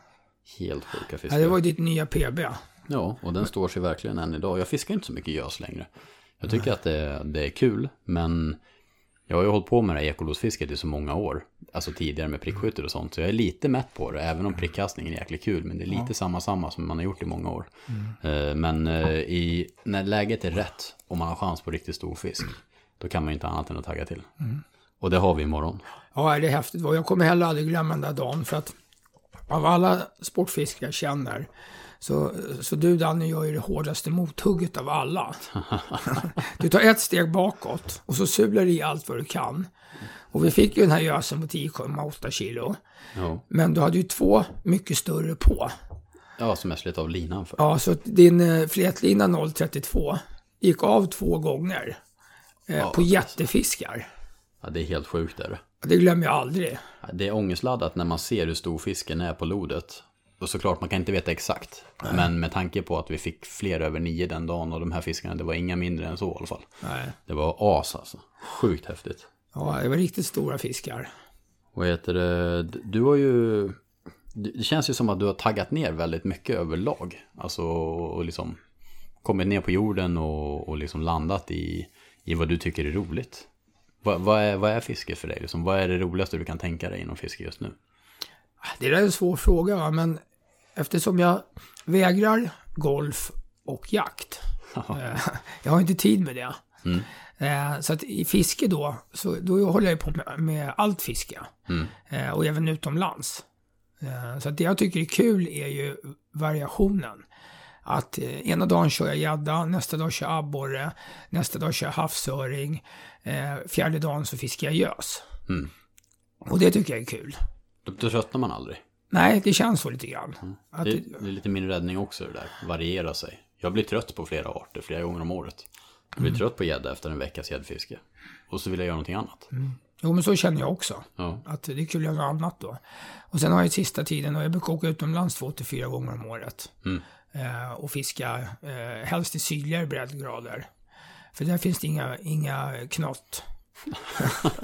Helt sjuka fiskar. ja, det var ju ditt nya PB. Ja, och den står sig verkligen än idag. Jag fiskar inte så mycket gös längre. Jag tycker att det, det är kul, men jag har ju hållit på med det här ekolosfisket i så många år. Alltså tidigare med prickskytte och sånt. Så jag är lite mätt på det, även om prickkastningen är jäkligt kul. Men det är lite samma samma som man har gjort i många år. Eh, Men eh, i, när läget är rätt och man har chans på riktigt stor fisk, då kan man ju inte annat än att tagga till. Och det har vi imorgon. Ja, det är häftigt. Jag kommer heller aldrig glömma den där dagen för att av alla sportfiskare jag känner så, så du Danne gör ju det hårdaste mothugget av alla. Du tar ett steg bakåt och så sular du i allt vad du kan. Och vi fick ju den här gösen på 10,8 kilo. Ja, Men du hade ju två mycket större på. ja som jag slet av linan för. Ja, så din eh, fletlina 032 gick av två gånger. Eh, Ja, på jättefiskar. Ja, det är helt sjukt är det. Det glömmer jag aldrig. Det är ångestladdat när man ser hur stor fisken är på lodet. Och såklart, man kan inte veta exakt. Men med tanke på att vi fick fler över nio den dagen och de här fiskarna, det var inga mindre än så i alla fall. Nej. Det var as alltså. Sjukt häftigt. Ja, det var riktigt stora fiskar. Vad heter det? Du har ju... Det känns ju som att du har taggat ner väldigt mycket överlag. Alltså, och liksom kommit ner på jorden och, och liksom landat i, i vad du tycker är roligt. Vad, vad, är, vad är fiske för dig? Liksom, vad är det roligaste du kan tänka dig inom fiske just nu? Det där är en svår fråga, men eftersom jag vägrar golf och jakt. eh, jag har inte tid med det. Mm. Eh, så att i fiske då, så då håller jag på med, med allt fiske. Mm. Eh, och även utomlands. Eh, så att det jag tycker är kul är ju variationen. Att ena dagen kör jag gädda, nästa dag kör jag abborre, nästa dag kör jag havsöring, fjärde dagen så fiskar jag gös. Mm. Och det tycker jag är kul. Då, då tröttnar man aldrig. Nej, det känns så lite grann. Att Det, det, det är lite min räddning också det där, variera sig. Jag blir trött på flera arter flera gånger om året. Jag blir trött på gädda efter en veckas gäddfiske. Och så vill jag göra någonting annat. jo, men så känner jag också. Ja. Att det är kul att göra något annat då. Och sen har jag sista tiden, och jag brukar åka utomlands två till fyra gånger om året. Mm. Eh, och fiska, eh, helst i sydligare breddgrader. För där finns det inga, inga knott.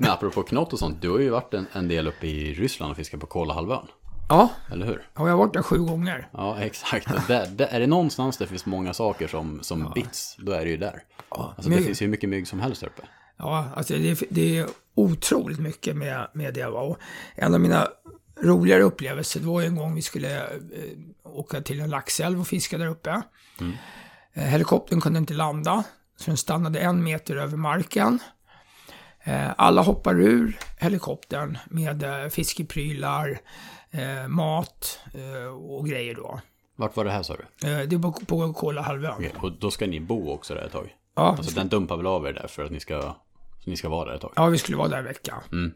Men apropå knott och sånt, du har ju varit en, en del uppe i Ryssland och fiskat på Kolahalvön. Ja, Eller hur? och jag har varit där sju gånger. Ja, exakt. Där, där, är det någonstans det finns många saker som, som bits, då är det ju där. Alltså, det finns ju hur mycket mygg som helst där uppe. Ja, alltså det, är- det är otroligt mycket med, med det. Och en av mina roligare upplevelser, det var ju en gång vi skulle eh, åka till en laxälv och fiska där uppe. Eh, helikoptern kunde inte landa, så den stannade en meter över marken. Eh, alla hoppar ur helikoptern med eh, fiskeprylar, eh, mat och grejer då. Vart var det här sa du? Det var på Kolahalvön. Okej, och då ska ni bo också där ett tag? Ja, Alltså den dumpar väl av er där för att ni ska, ni ska vara där ett tag? Ja, vi skulle vara där en vecka. Mm.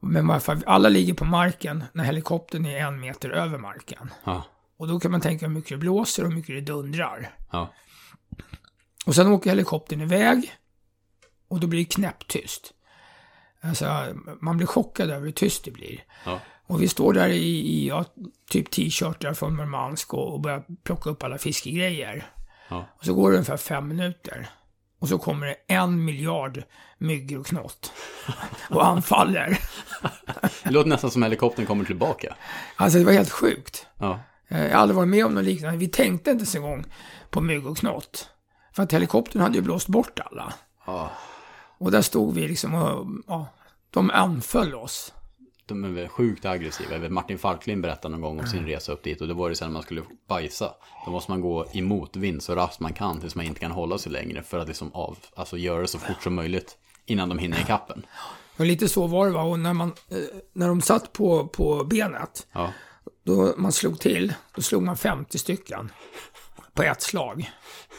Men alla ligger på marken när helikoptern är en meter över marken. Ja, Och då kan man tänka hur mycket det blåser och hur mycket det dundrar. ja, Och sen åker helikoptern iväg och då blir det knäpptyst. Alltså, man blir chockad över hur tyst det blir. ja. Och vi står där i, i ja, typ t-shirtar från Murmansk och, och börjar plocka upp alla fiskegrejer. ja. Och så går det ungefär fem minuter. Och så kommer det en miljard myggor och knott. Och anfaller. Det låter nästan som helikoptern kommer tillbaka. Alltså det var helt sjukt. Ja, Jag har aldrig varit med om något liknande. Vi tänkte inte ens en gång på mygg och knott. För att helikoptern hade ju blåst bort alla. ja. Och där stod vi liksom och, ja, de anföll oss. De är väl sjukt aggressiva. Martin Falklin berättade någon gång om sin resa upp dit och det var det sen när man skulle bajsa. Då måste man gå i motvind så raskt man kan tills man inte kan hålla sig längre för att liksom av, alltså göra det så fort som möjligt innan de hinner i kappen. Och lite så var det va. Och när, man, eh, när de satt på, på benet, Ja, då man slog till, då slog man 50 stycken. På ett slag.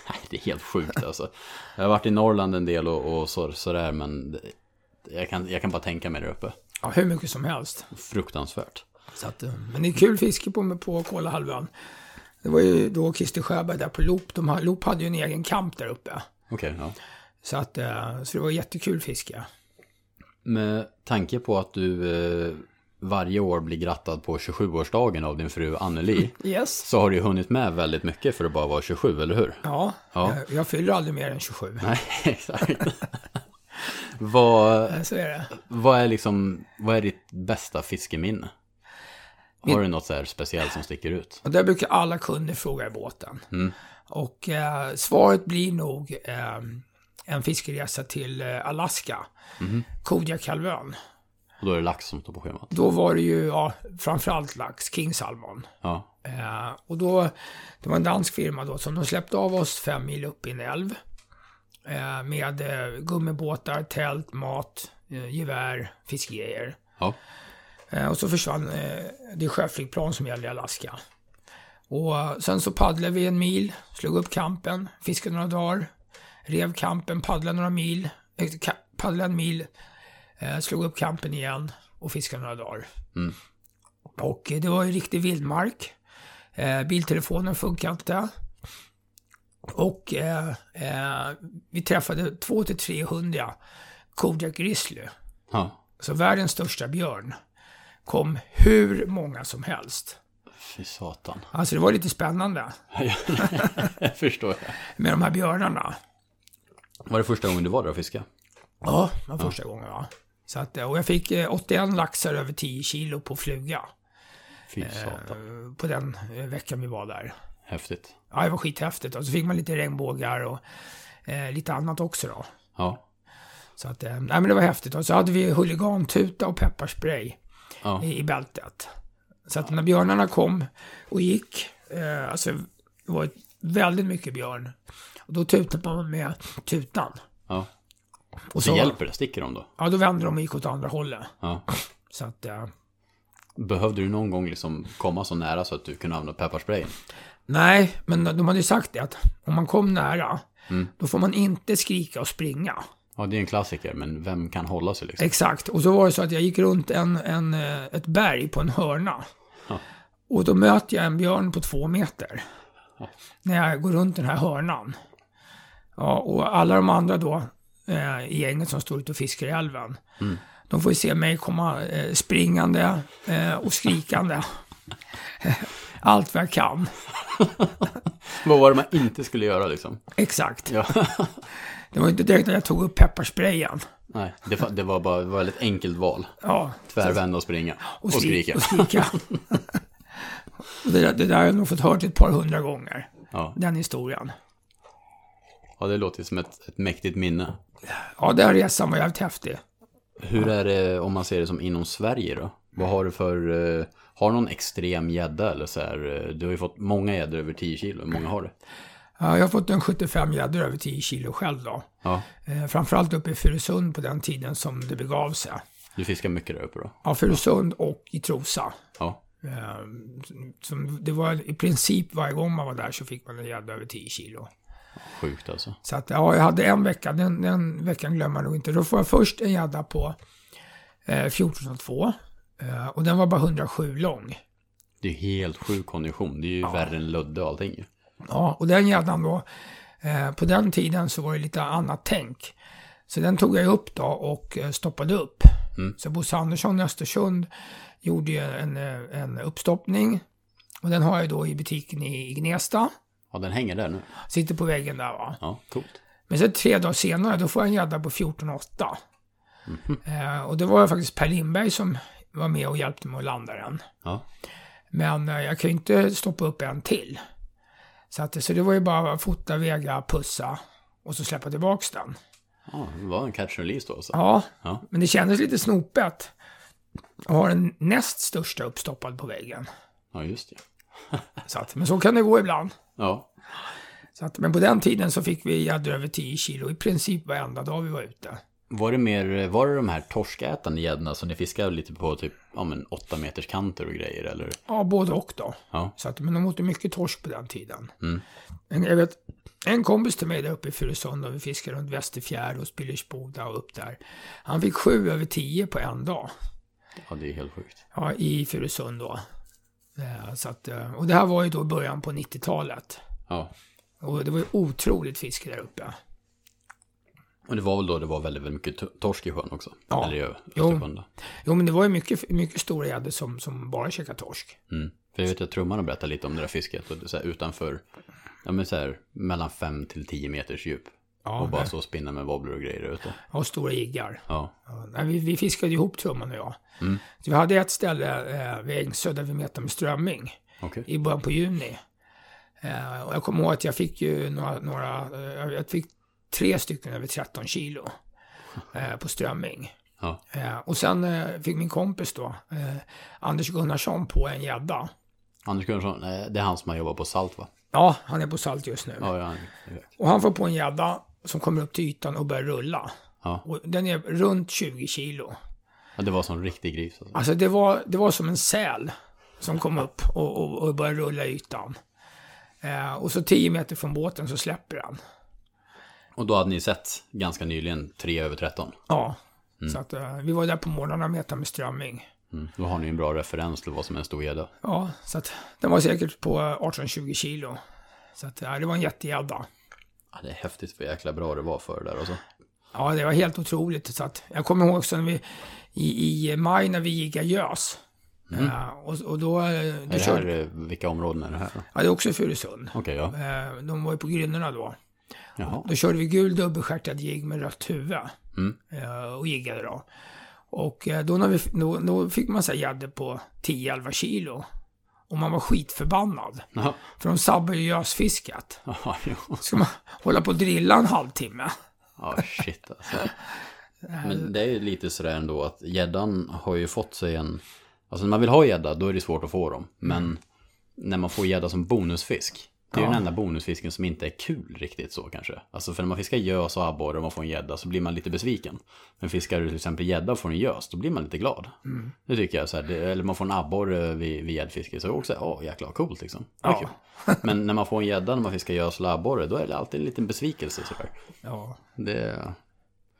Nej, det är helt sjukt alltså. Jag har varit i Norrland en del och, och så, sådär men det- jag kan, jag kan bara tänka mig där uppe. Ja, hur mycket som helst. Fruktansvärt. Så att, eh, men det är kul fiske på, på Kolahalvön. Det var ju då Christer Sjöberg där på Loop. De, Loop hade ju en egen kamp där uppe. Okej, ja. Så, att, eh, så det var jättekul fiske. Med tanke på att du eh, varje år blir grattad på 27-årsdagen av din fru Anneli Yes. så har du ju hunnit med väldigt mycket för att bara vara 27, eller hur? Ja, Ja. Jag, jag fyller aldrig mer än 27. Nej, exakt. vad, Så är det. vad är liksom, vad är ditt bästa fiskeminne? Har du något så här speciellt som sticker ut? Och där brukar alla kunder fråga i båten. Mm. Och eh, svaret blir nog eh, en fiskeresa till eh, Alaska. Mhm. Kodiakhalvön. Och då är det lax som står på schemat. Då var det ju ja, framförallt lax, King Salmon. Ja, Eh, och då, det var en dansk firma då som de släppte av oss fem mil upp i en älv. Eh, med eh, gummibåtar, tält, mat, eh, gevär, fiskegrejer. ja, Eh, och så försvann eh, det sjöflygplan som gällde i Alaska. Och sen så paddlade vi en mil, slog upp kampen, fiskade några dagar, rev kampen, paddlade några mil, paddlade en mil, slog upp kampen igen och fiskade några dagar. Mm. Och eh, det var ju riktig vildmark. Eh, biltelefonen funkade inte. Och eh, eh, vi träffade 200-300 Kodiak Grizzly. ja. Så världens största björn kom hur många som helst. Fy satan. Alltså det var lite spännande jag förstår. med de här björnarna. Var det första gången du var där och fiskade? Ja, det var första gången va. Så att, och jag fick eh, 81 laxar över 10 kilo på fluga Fy satan. eh, på den eh, veckan vi var där. Häftigt. Ja, det var skithäftigt. Och så fick man lite regnbågar och eh, lite annat också då. Ja. Så att, eh, nej men det var häftigt. Och så hade vi huligantuta och pepparspray Ja. i, i bältet. Så att när björnarna kom och gick, eh, alltså det var väldigt mycket björn. Och då tutade man med tutan. ja. Och Så hjälper det? Sticker de då? Ja, då vände de och gick åt andra hållet. Ja. Så att, eh, Behövde du någon gång liksom komma så nära så att du kunde använda pepparsprayen? nej, men de hade ju sagt det att om man kom nära, Mm. då får man inte skrika och springa. Ja, det är en klassiker, men vem kan hålla sig liksom? Exakt, och så var det så att jag gick runt en, en, eh, ett berg på en hörna. Ja. Och då möter jag en björn på två meter. När jag går runt den här hörnan. Ja, och alla de andra då eh, i gänget som står ute och fiskar i älven. Mm. De får ju se mig komma eh, springande eh, och skrikande. Allt vad jag kan. Vad var det man inte skulle göra liksom? Exakt. Ja. Det var inte direkt att jag tog upp pepparsprayen. Nej, det, det var bara det var ett enkelt val. Ja, Tvärvända och springa. Och, skri- skrika. Och skrika. och det, det där har jag nog fått hört ett par hundra gånger. Ja. Den historien. ja, det låter som ett, ett mäktigt minne. Ja, den resan var jävligt häftig. Hur är det om man ser det som inom Sverige då? Vad har du för, eh, har du någon extrem gädda eller så här? eh, Du har ju fått många gäddor över 10 kilo, hur många har du? Ja, jag har fått en 75 gäddor över 10 kilo själv då. Ja, Eh, framförallt uppe i Furusund på den tiden som det begav sig. du fiskar mycket där uppe då? Ja, Furusund och i Trosa. Ja, som, det var i princip varje gång man var där så fick man en gädda över 10 kilo. Sjukt alltså. Så att, ja, jag hade en vecka, den, den veckan glömmer jag nog inte. Då får jag först en gädda på eh, 14,2. Eh, och den var bara 107 lång. Det är helt sjuk kondition, det är ju värre än Ludde och allting. Ja, och den gäddan då, eh, på den tiden så var det lite annat tänk. Så den tog jag upp då och eh, stoppade upp. Mm. Så Bosse Andersson i Östersund gjorde ju en, eh, en uppstoppning. Och den har jag då i butiken i Gnesta. Ja, den hänger där nu. Sitter på väggen där va. Ja, coolt. Men sen tre dagar senare, då får jag en gädda på 14,8. Eh, och det var faktiskt Per Lindberg som var med och hjälpte mig att landa den. Ja, Men eh, jag kan ju inte stoppa upp en till. Så, att, så det var ju bara att fota, väga, pussa och så släppa tillbaks den. ja det var en catch and release då alltså. Ja, Ja. men det kändes lite snopet. Jag har den näst största uppstoppad på väggen. Ja, just det. Så att, men så kan det gå ibland. Ja, Så att, men på den tiden så fick vi gäddor över 10 kilo i princip varenda dag vi var ute. Var det mer, var det de här torskätande gäddorna som ni fiskade lite på typ, ja men åtta meters kanter och grejer eller? Ja, både och då. Ja, Så att, men de åt mycket torsk på den tiden. Mm. Men jag vet, en kompis till mig där uppe i Furusund och vi fiskade runt Västerfjärd och Spillersboda och upp där. Han fick sju över tio på en dag. ja det är helt sjukt. Ja, i Furusund då. Eh, Så att, eh, och det här var ju då början på 90-talet. Ja, Och det var ju otroligt fiske där uppe. och det var väl då det var väldigt, väldigt mycket to- torsk i sjön också? Ja. Eller i Jo. Östersjön då? Jo, men det var ju mycket, mycket stora gäddor som, som bara käkade torsk. Mm. För jag vet att Trumman har berättat lite om det där fisket. Och så här, utanför, ja men så här, mellan 5 till 10 meters djup. Ja, och bara nej. så och spinna med wobbler och grejer ute. och stora jiggar. Ja, Ja, vi, vi fiskade ihop Trumman och jag. Mm. Så vi hade ett ställe eh, vid Ängsö där vi metade med strömming. okej. i början på juni. Eh, och jag kommer ihåg att jag fick ju några, några eh, jag fick tre stycken över 13 kilo eh, på strömming. Ja, Eh, och sen eh, fick min kompis då, eh, Anders Gunnarsson, på en gädda. Anders Gunnarsson, det är han som har jobbat på Salt va? Ja, han är på salt just nu. Ja, ja. Och han får på en gädda som kommer upp till ytan och börjar rulla. ja. Och den är runt 20 kilo. ja det var som riktig gris alltså. Alltså det var, det var som en säl som kom upp och, och, och började rulla i ytan. Eh, och så 10 meter från båten så släpper han. Och då hade ni sett ganska nyligen 3 över 13. Ja, så att eh, vi var där på morgonen och metade med strömming. Mm. Då har ni en bra referens till vad som är en stor gädda. Ja, så att den var säkert på 18-20 kilo. Så att ja, det var en jättegädda. Ja, det är häftigt för jäkla bra det var för där alltså. Ja, det var helt otroligt. Så att, jag kommer ihåg också när vi, i, i maj när vi gick gös. Eh, och, och då, eh, då Är det körde, här, eh, vilka områden är det här ja, det är också Furusund. Okej, ja. Eh, de var ju på Grynnorna då. Jaha. Då körde vi gul dubbelstjärtad jigg med rött huvud. Mm. Och jiggade då. Och då, när vi, då, då fick man så gäddor på 10-11 kilo. Och man var skitförbannad. Jaha. För de sabbar ju gösfisket. Jo. Ska man hålla på och drilla en halvtimme? Ja, shit alltså. Men det är ju lite sådär ändå att gäddan har ju fått sig en... Alltså när man vill ha gädda då är det svårt att få dem. Men när man får gädda som bonusfisk. Det är Ja. den enda bonusfisken som inte är kul riktigt så kanske. Alltså för när man fiskar gös och abborre och man får en gädda så blir man lite besviken. Men fiskar du till exempel gädda och får en gös då blir man lite glad. Mm. Det tycker jag så här, det, eller man får en abborre vid, gäddfiske så är det också, åh jäklar vad coolt liksom. Ja. kul. Men när man får en gädda när man fiskar gös eller abborre då är det alltid en liten besvikelse sådär. Ja. Det,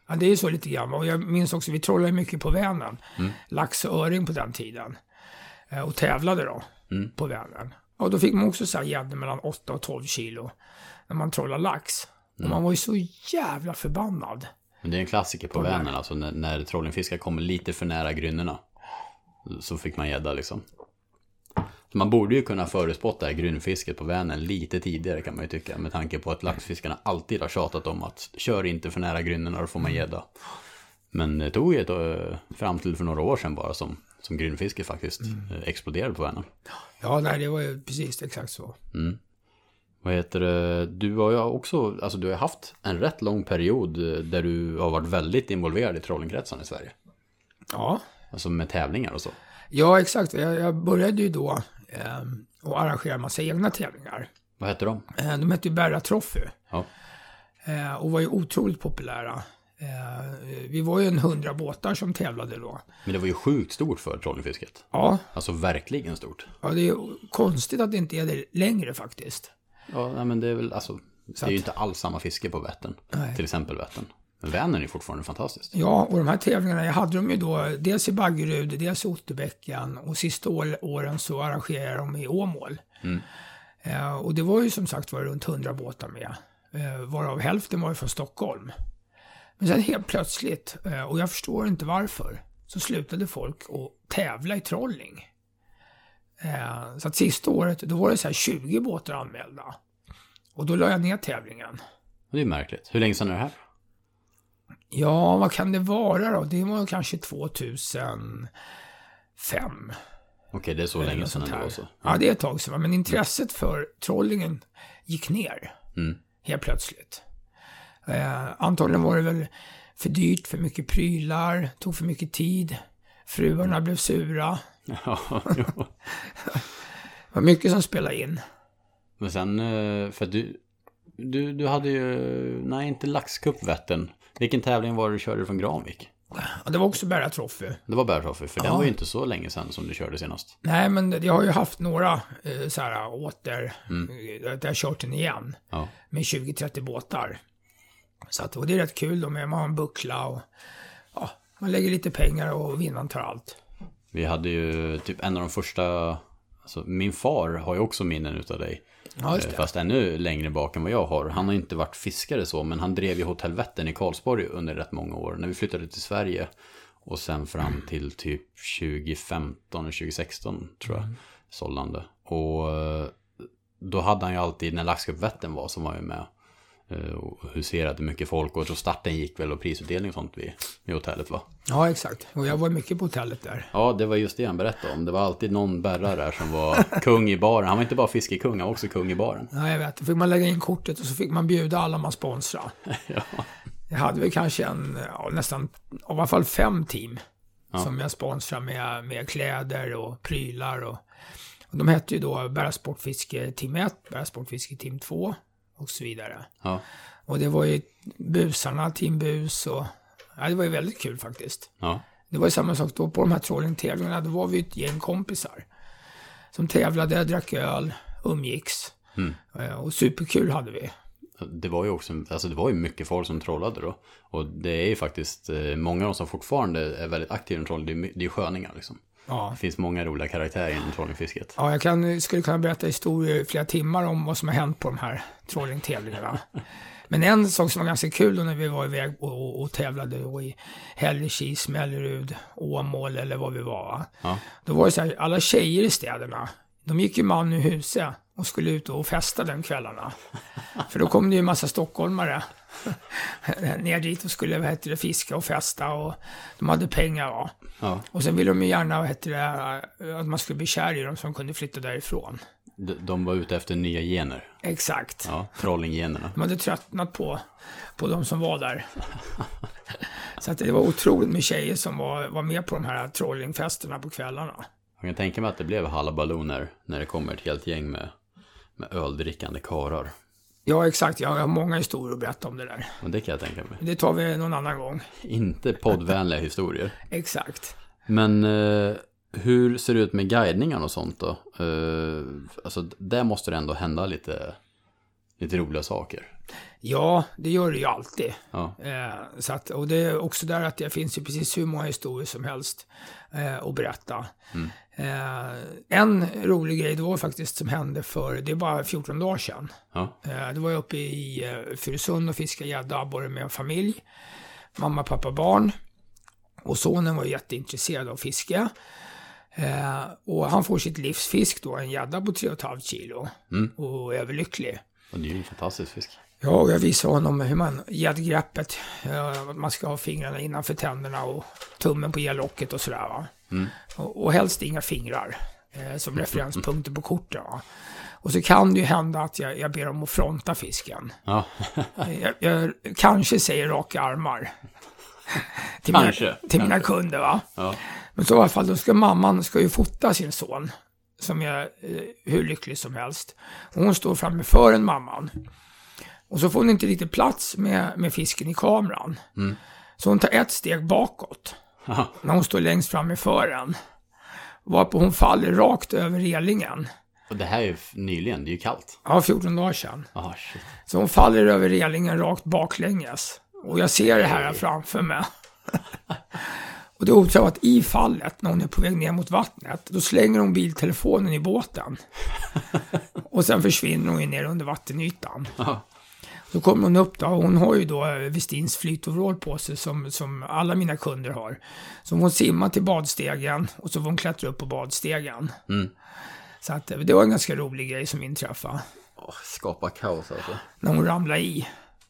Ja, det är så lite grann. Och jag minns också, vi trollade mycket på Vänern. Mm. Lax och öring på den tiden. Eh, Och tävlade då Mm. på Vänern. Och då fick man också så här gäddor mellan 8 och 12 kilo. När man trollade lax. Mm. Och man var ju så jävla förbannad. Men det är en klassiker på På Vänern, alltså när, när trollingfiskar kommer lite för nära grynnorna. Så fick man gädda liksom. Så man borde ju kunna förutspåtta grynfisket på Vänern lite tidigare kan man ju tycka. Med tanke på att laxfiskarna alltid har tjatat om att kör inte för nära grynnorna, då får man gädda. Men det tog ju ett, eh, fram till för några år sedan bara som, som grynfisket faktiskt eh, exploderade på Vänern. Ja, nej, det var ju precis exakt så. Mm. Vad heter det? Du har ju också, alltså du har haft en rätt lång period eh, där du har varit väldigt involverad i trollingkretsen i Sverige. Ja, Alltså med tävlingar och så. ja exakt. Jag, jag började ju då eh, och arrangera massa egna tävlingar. Vad heter de? Eh, de hette ju Berra Trophy. Ja. Eh, och var ju otroligt populära. Eh, vi var ju en hundra båtar som tävlade då. Men det var ju sjukt stort för trollingfisket. Ja, Alltså verkligen stort. ja det är konstigt att det inte är det längre faktiskt. Ja, men det är väl alltså. Det är ju inte alls samma fiske på Vättern. Nej. Till exempel Vättern. Men Vänern är fortfarande fantastiskt. Ja, och de här tävlingarna, jag hade dem ju då dels i Baggerud, dels i Otterbäcken och sista år, åren så arrangerade dem i Åmål. Mm. Eh, och det var ju som sagt var runt 100 båtar med, eh, varav hälften var ju från Stockholm. Men sen helt plötsligt, eh, och jag förstår inte varför, så slutade folk att tävla i trolling. Eh, så att sista året, då var det så här 20 båtar anmälda. Och då la jag ner tävlingen. Det är märkligt. Hur länge sedan är det här? Ja, vad kan det vara då? Det var kanske 2005. Okej, det är så länge sedan det var så. Ja, det är ett tag sedan. Men intresset för trollingen gick ner Mm. helt plötsligt. Eh, antagligen var det väl för dyrt, för mycket prylar, tog för mycket tid. Fruarna blev sura. Ja. Det var mycket som spelade in. Men sen, eh, för du, du, du hade ju, nej inte laxcup Vättern. Vilken tävling var det du körde från Granvik? Ja, det var också Berra Trophy. Det var Bärtoffe, för den Ja. var ju inte så länge sedan som du körde senast. Nej, men jag har ju haft några eh, så här åter, Mm. eh, där jag har kört den igen. Ja. med 20-30 båtar. Så att, och det är rätt kul då med man har en buckla och ja, man lägger lite pengar och vinnaren tar allt. Vi hade ju typ en av de första, alltså min far har ju också minnen utav dig. Ja, just Eh, det. Fast ännu längre bak än vad jag har. Han har inte varit fiskare så, men han drev ju Hotell Vättern i Karlsborg under rätt många år. När vi flyttade till Sverige. Och sen fram till typ 2015 och 2016 tror jag. Sålde han det. Och eh, då hade han ju alltid, när Laxcup Vättern var, så var ju med. Eh, Och huserade mycket folk och tror starten gick väl och prisutdelning och sånt vid, vid hotellet va? Ja, exakt. Och jag var mycket på hotellet där. Ja, det var just det han berättade om. Det var alltid någon berra där som var kung i baren. Han var inte bara fiskekung, han var också kung i baren. Ja, jag vet. Då fick man lägga in kortet och så fick man bjuda alla man sponsrade. Ja. Jag hade väl kanske en, ja, nästan, i alla fall fem team. Ja. Som jag sponsrade med, med kläder och prylar och, och de hette ju då Berra Sportfiske Team 1, Berra Sportfiske Team 2 och så vidare. Ja. Och det var ju busarna, Team Bus och... Ja, det var ju väldigt kul faktiskt. Ja. Det var ju samma sak då på de här trollingtävlingarna. Då var vi ett gäng kompisar. Som tävlade, drack öl, umgicks. Mm. Eh, Och superkul hade vi. Det var ju också, alltså det var ju mycket folk som trollade då. Och det är ju faktiskt, eh, många av dem som fortfarande är väldigt aktiva inom trolling, det är, my- det är ju sköningar liksom. Ja. Det finns många roliga karaktärer inom trollingfisket. Ja, jag kan, skulle kunna berätta historier i flera timmar om vad som har hänt på de här trollingtävlingarna. Men en sak som var ganska kul då när vi var iväg och, och, och tävlade då i Hällekis, Mellerud, Åmål eller vad vi var. va? Ja. Då var det så här, alla tjejer i städerna, de gick ju man ur huset och skulle ut och festa den kvällarna. För då kom det ju en massa stockholmare ner dit och skulle vad heter det, fiska och festa och de hade pengar. Va? Ja. Och sen ville de ju gärna vad heter det, att man skulle bli kär i dem de kunde flytta därifrån. De, de var ute efter nya gener. Exakt. Ja, trollinggenerna. De hade tröttnat på, på de som var där. Så att det var otroligt med tjejer som var, var med på de här trollingfesterna på kvällarna. Jag kan tänka mig att det blev halabaloo när, när det kommer ett helt gäng med, med öldrickande karar. Ja, exakt. Jag har många historier att berätta om det där. Och det kan jag tänka mig. Det tar vi någon annan gång. Inte poddvänliga historier. Exakt. Men eh, hur ser det ut med guidningar och sånt då? Eh, alltså, där måste det ändå hända lite, lite roliga saker. Ja, det gör det ju alltid. Ja. Eh, så att, och det är också där att det finns ju precis hur många historier som helst eh, att berätta. Eh, en rolig grej då faktiskt som hände för, det är bara 14 dagar sedan. Ja. Eh, då var jag uppe i eh, Furusund och fiskade gädda abborre med en familj. Mamma, pappa, barn. Och sonen var jätteintresserad av fiske. Eh, och han får sitt livsfisk då, en gädda på 3,5 kilo. Och är överlycklig. Och det är ju en fantastisk fisk. Ja, jag visade honom hur man, gäddgreppet, eh, att man ska ha fingrarna innanför tänderna och tummen på ellocket och sådär va. Och, och helst inga fingrar eh, som referenspunkter på korten va. Och så kan det ju hända att jag, jag ber dem att fronta fisken. Ja, Jag, jag kanske säger raka armar. till mina, Kanske, till mina kanske. kunder va. ja. Men så i alla fall, då ska mamman ska ju fota sin son. Som är eh, hur lycklig som helst. Och hon står framme för en mamman. Och så får hon inte riktigt plats med, med fisken i kameran. Så hon tar ett steg bakåt. När hon står längst fram i fören. Varpå hon faller rakt över relingen. Och det här är ju nyligen, det är ju kallt. Ja, 14 dagar sedan. Ah, shit. Så hon faller över relingen rakt baklänges. Och jag ser det här framför mig. Och det är otroligt att i fallet, när hon är på väg ner mot vattnet, då slänger hon biltelefonen i båten. Och sen försvinner hon ner under vattenytan. Ja. Då kommer hon upp då, och hon har ju då eh, Westins flytoverall på sig som, som alla mina kunder har. Så hon simmar till badstegen och så får hon klättra upp på badstegen. Mm. Så att eh, det var en ganska rolig grej som inträffade. Åh, skapa kaos alltså. När hon ramlade i.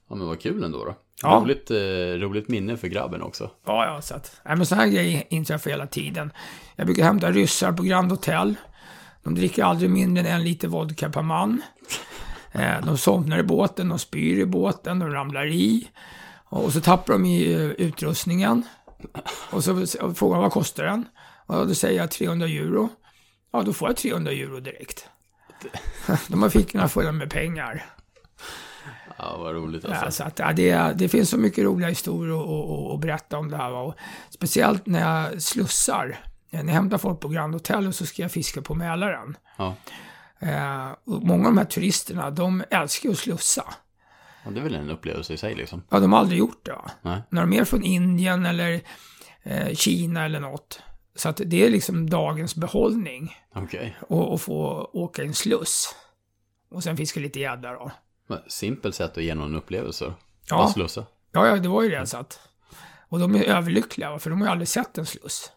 Ja men vad kul ändå då. Ja. Roligt, eh, roligt minne för grabben också. Ja, ja, så att, nej, men så här grejer inträffar hela tiden. Jag brukar hämta ryssar på Grand Hotel. De dricker aldrig mindre än en liter vodka per man. Eh, de somnar i båten, de spyr i båten, de ramlar i. Och så tappar de i eh, utrustningen. Och så frågar vad kostar den? Och då säger jag 300 euro. Ja, då får jag 300 euro direkt. De har fickorna fulla med pengar. Ja, vad roligt alltså. Ja, så att, ja, det, det finns så mycket roliga historier att, berätta om det här. Och speciellt när jag slussar. När jag hämtar folk på Grand Hotel och så ska jag fiska på Mälaren. Ja. Eh, och många av de här turisterna, de älskar ju att slussa. Och det är väl en upplevelse i sig liksom. Ja, de har aldrig gjort det. Va? Nej. När de är från Indien eller eh, Kina eller något. Så att det är liksom dagens behållning. Okej. Och, och få åka i en sluss. Och sen fiska lite gädda då. Simpelt sätt att ge någon upplevelse. Ja. Bara slussa. Ja, ja, det var ju det. Så att, och de är överlyckliga, för de har ju aldrig sett en sluss.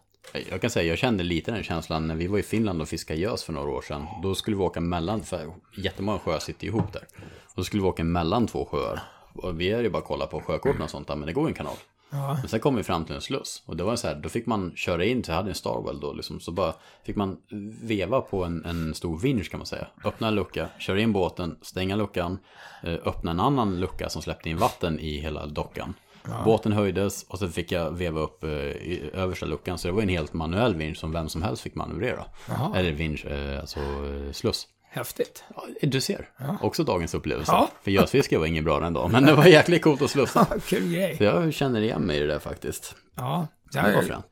Jag kan säga, jag kände lite den känslan när vi var i Finland och fiskade gös för några år sedan. Då skulle vi åka mellan, för jättemånga sjöar sitter ihop där. Och då skulle vi åka mellan två sjöar. Och vi är ju bara kolla på sjökorten och sånt där, men det går en kanal. Ja. Men sen kom vi fram till en sluss. Och det var så här, då fick man köra in, så jag hade en Starwell då liksom. Så bara fick man veva på en, en stor vinsch kan man säga. Öppna en lucka, köra in båten, stänga luckan. eh, Öppna en annan lucka som släppte in vatten i hela dockan. Båten höjdes och så fick jag veva upp eh, i översta luckan. Så det var en helt manuell vinsch som vem som helst fick manövrera. Jaha. Eller vinsch, eh, alltså eh, sluss. Häftigt. Ja, du ser, också dagens upplevelse. Ja. För gösfiske var inget bra den dagen, men det var jäkligt coolt att slussa. Kul grej. Så jag känner igen mig i det där faktiskt. Ja. Det ja fränt.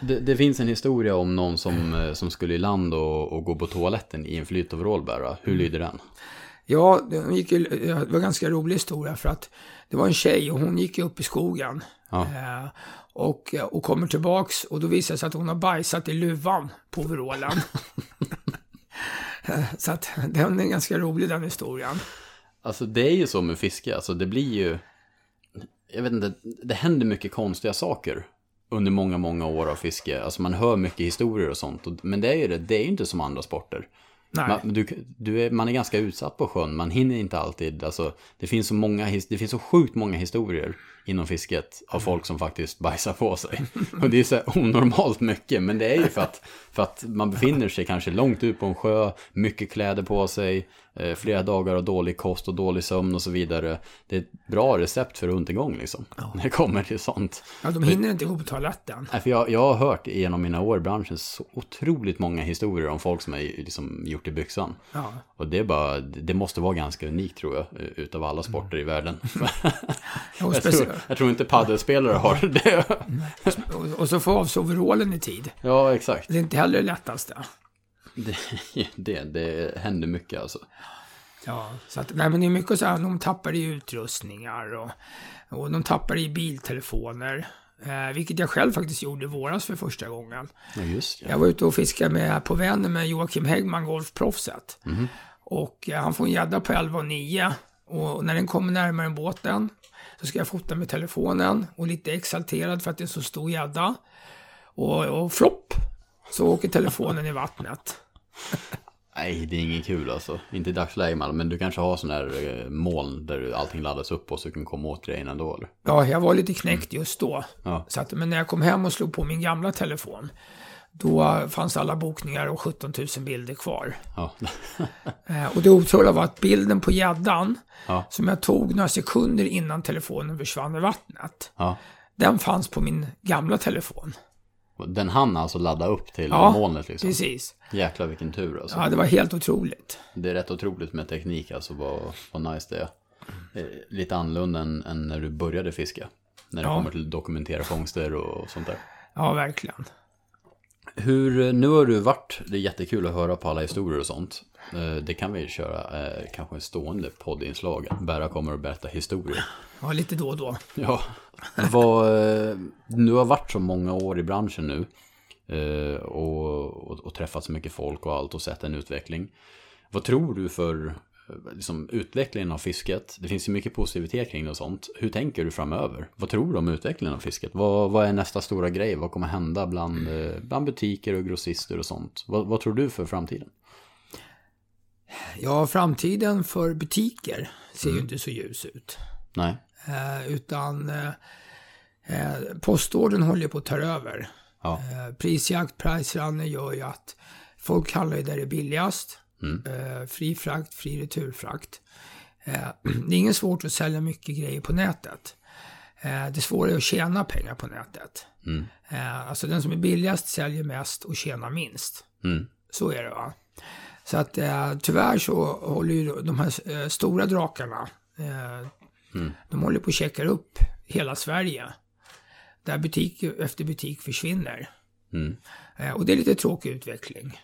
Det, det finns en historia om någon som, eh, som skulle i land och, och gå på toaletten i en flytoverall bara. Hur lyder den? Ja, det, gick ju, det var en ganska rolig historia för att det var en tjej och hon gick upp i skogen. Ja. Eh, och, och kommer tillbaks och då visar det sig att hon har bajsat i luvan på overallen. Eh, Så att den är ganska rolig den historien. Alltså det är ju så med fiske, alltså det blir ju... Jag vet inte, det händer mycket konstiga saker under många, många år av fiske. Alltså man hör mycket historier och sånt. Men det är ju det, det är ju inte som andra sporter. Nej. Man, du, du är, man är ganska utsatt på sjön, man hinner inte alltid. Alltså, det, finns så många, det finns så sjukt många historier inom fisket av folk som faktiskt bajsar på sig. Och det är så onormalt mycket, men det är ju för att, för att man befinner sig kanske långt ut på en sjö, mycket kläder på sig, eh, flera dagar av dålig kost och dålig sömn och så vidare. Det är ett bra recept för undergång liksom, när det kommer till sånt. Ja, de hinner inte gå på toaletten. Nej, för jag, jag har hört genom mina år i branschen så otroligt många historier om folk som har liksom gjort i byxan. Ja. Och det är bara, det måste vara ganska unikt tror jag, utav alla sporter i världen. Och, speci- jag tror inte paddelspelare har det. och, och så få av sig overallen i tid. Ja, exakt. Det är inte heller det lättaste. Det, det, det händer mycket alltså. Ja, så att, nej men det är mycket så här, de tappar i utrustningar och, och de tappar i biltelefoner. Eh, vilket jag själv faktiskt gjorde i våras för första gången. Ja, just det. Jag var ute och fiskade med, på Vänern med Joakim Häggman, golfproffset. Och eh, han får en gädda på 11 och 9. Och när den kommer närmare båten så ska jag fota med telefonen och lite exalterad för att det är så stor gädda. Och, och flopp så åker telefonen i vattnet. Nej, det är inget kul alltså. Inte i dagsläget men du kanske har sådana här eh, moln där allting laddas upp och så kan komma åt grejerna ändå eller? Ja, jag var lite knäckt just då. Ja. Så att, men när jag kom hem och slog på min gamla telefon, då fanns alla bokningar och 17 000 bilder kvar. Ja. Eh, och det otroliga var att bilden på gäddan, Ja. som jag tog några sekunder innan telefonen försvann i vattnet, ja. den fanns på min gamla telefon. Den hann alltså ladda upp till Ja, molnet liksom. Precis. Jäklar vilken tur alltså. Ja, det var helt otroligt. Det är rätt otroligt med teknik alltså, vad, vad nice det är. Är lite annorlunda än, än när du började fiska. När det Ja. kommer till dokumentera fångster och sånt där. Ja, verkligen. Hur, nu har du varit, det är jättekul att höra på alla historier och sånt. Eh, Det kan vi köra, eh, kanske en stående poddinslag. Bära kommer att berätta historier. Ja, lite då och då. Ja, vad, eh, du har varit så många år i branschen nu. eh, Och, och, och träffat så mycket folk och allt och sett en utveckling. Vad tror du för liksom, utvecklingen av fisket? Det finns ju mycket positivitet kring det och sånt. Hur tänker du framöver? Vad tror du om utvecklingen av fisket? Vad, vad är nästa stora grej? Vad kommer hända bland, eh, bland butiker och grossister och sånt? Vad, vad tror du för framtiden? Ja, framtiden för butiker ser ju inte så ljus ut. Nej, Eh, utan eh, eh, postordern håller på att ta över. ja, Eh, prisjakt, price runner gör ju att folk handlar ju där det är billigast. Eh, fri frakt, fri returfrakt. Eh, det är inget svårt att sälja mycket grejer på nätet. Eh, det svåra är att tjäna pengar på nätet. Mm. Eh, alltså den som är billigast säljer mest och tjänar minst. mm, Så är det va. Så att eh, tyvärr så håller ju de här eh, stora drakarna, eh, de håller på att checka upp hela Sverige. Där butik efter butik försvinner. mm. Och det är lite tråkig utveckling.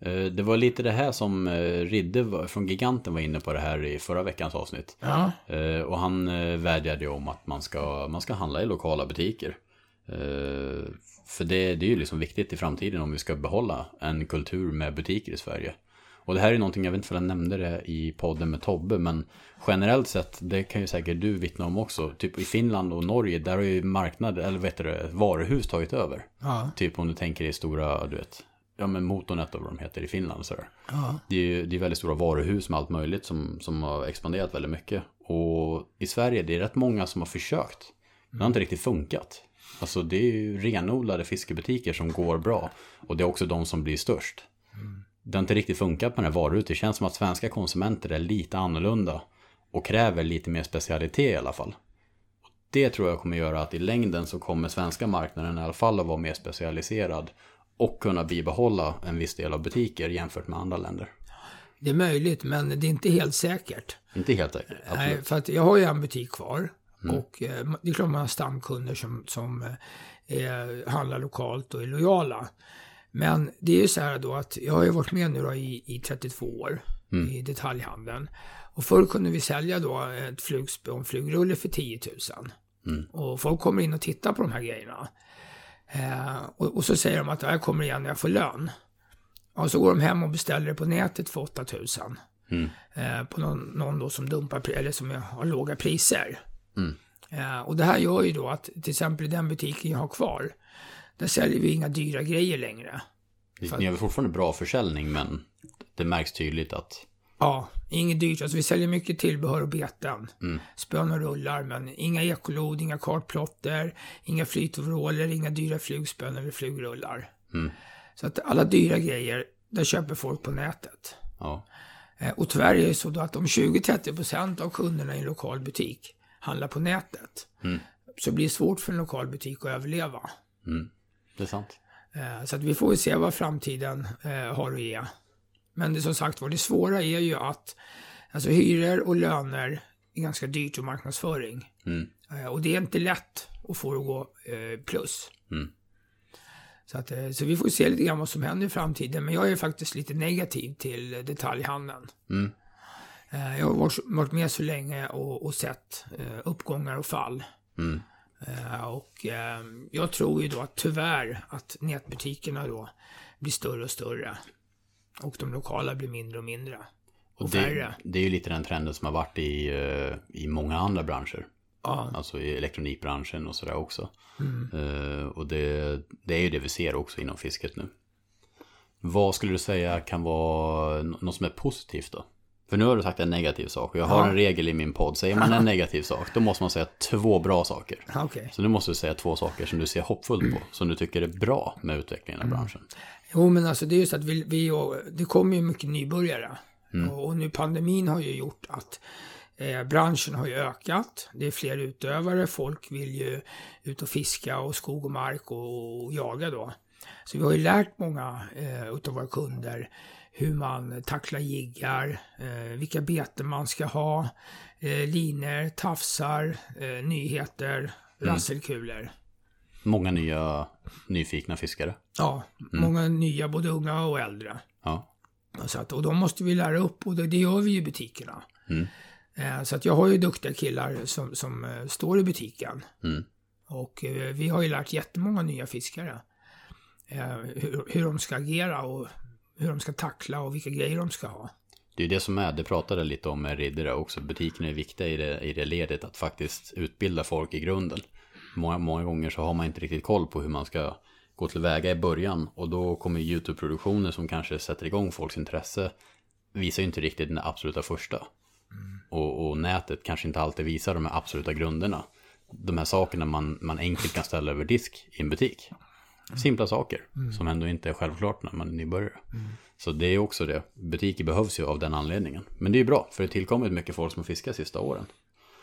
Eh, Det var lite det här som eh, Ridde från Giganten var inne på det här i förra veckans avsnitt. Ja, Eh, Och han vädjade ju om att man ska, man ska handla i lokala butiker. För det, det är ju liksom viktigt i framtiden om vi ska behålla en kultur med butiker i Sverige. Och det här är någonting, jag vet inte om jag nämnde det i podden med Tobbe, men generellt sett, det kan ju säkert du vittna om också, typ i Finland och Norge, där har ju marknader, eller vet du varuhus tagit över. ja, Typ om du tänker i stora, du vet, ja men Motornet och vad de heter i Finland så ja. Det är det är väldigt stora varuhus med allt möjligt som, som har expanderat väldigt mycket. Och i Sverige, det är rätt många som har försökt. Men det har inte riktigt funkat. Alltså det är ju renodlade fiskebutiker som går bra. Och det är också de som blir störst. Det har inte riktigt funkat med den här varuhuset. Det känns som att svenska konsumenter är lite annorlunda. Och kräver lite mer specialitet i alla fall. Det tror jag kommer göra att i längden så kommer svenska marknaden i alla fall att vara mer specialiserad. Och kunna bibehålla en viss del av butiker jämfört med andra länder. Det är möjligt, men det är inte helt säkert. Inte helt säkert, absolut. Nej, för att jag har ju en butik kvar. Och eh, det är klart man har stamkunder som, som eh, handlar lokalt och är lojala. Men det är ju så här då att jag har ju varit med nu då i, i 32 år i detaljhandeln. Och förr kunde vi sälja då ett flugspö och en flugrulle för 10 000. Och folk kommer in och tittar på de här grejerna. Eh, och, och så säger de att jag kommer igen när jag får lön. Och så går de hem och beställer det på nätet för 8 000 eh, på någon, någon då som dumpar, eller som har låga priser. Eh, och det här gör ju då att till exempel i den butiken jag har kvar, där säljer vi inga dyra grejer längre. Ni har väl fortfarande bra försäljning men det märks tydligt att Ja, inget dyrt. Alltså vi säljer mycket tillbehör och beten. Mm. Spön och rullar, men inga ekolod, inga kartplotter, inga flytoveraller, inga dyra flugspön eller flugrullar. Mm. Så att alla dyra grejer, där köper folk på nätet. Ja. Eh, och tyvärr är det så då att om 20-30% av kunderna i en lokal butik handlar på nätet, mm. så blir det svårt för en lokal butik att överleva. Mm. Det är sant. Eh, så att vi får se vad framtiden eh, har att ge. Men det som sagt var, det svåra är ju att alltså hyror och löner är ganska dyrt och marknadsföring. Mm. Och det är inte lätt att få det att gå plus. Mm. Så, att, så vi får se lite grann vad som händer i framtiden. Men jag är faktiskt lite negativ till detaljhandeln. Mm. Jag har varit med så länge och, och sett uppgångar och fall. Mm. Och jag tror ju då att tyvärr att nätbutikerna då blir större och större. Och de lokala blir mindre och mindre. Och, och det, färre. Det är ju lite den trenden som har varit i, i många andra branscher. Ja. Alltså i elektronikbranschen och sådär också. Mm. Uh, och det, det är ju det vi ser också inom fisket nu. Vad skulle du säga kan vara något som är positivt då? För nu har du sagt en negativ sak och jag har ja. en regel i min podd. Säger man en negativ sak då måste man säga två bra saker. Okay. Så nu måste du säga två saker som du ser hoppfullt på. Som du tycker är bra med utvecklingen av mm. Jo men alltså det är ju så att vi, vi det kommer ju mycket nybörjare. Mm. Och, och nu pandemin har ju gjort att Eh, branschen har ju ökat. Det är fler utövare. Folk vill ju ut och fiska och skog och mark och, och jaga då. Så vi har ju lärt många eh, utav våra kunder hur man tacklar jiggar, eh, vilka beten man ska ha, eh, liner, tafsar, eh, nyheter, mm. rasselkulor. Många nya nyfikna fiskare. Ja, mm. många nya, både unga och äldre. Ja. Så att, och de måste vi lära upp och det, det gör vi i butikerna. Mm. Eh, så att jag har ju duktiga killar som, som eh, står i butiken. Mm. Och eh, vi har ju lärt jättemånga nya fiskare hur, hur de ska agera och hur de ska tackla och vilka grejer de ska ha. Det är det som är, det pratade lite om med Riddare också, butiken är viktiga i det, i det ledet att faktiskt utbilda folk i grunden. Många, många gånger så har man inte riktigt koll på hur man ska gå tillväga i början och då kommer YouTube-produktioner som kanske sätter igång folks intresse visar ju inte riktigt den absoluta första. Och, och, nätet kanske inte alltid visar de här absoluta grunderna. De här sakerna man, man enkelt kan ställa över disk i en butik. Simpla saker mm. som ändå inte är självklart när man är nybörjare. Mm. Så det är också det. Butiker behövs ju av den anledningen. Men det är ju bra, för det tillkommit mycket folk som fiskar sista åren.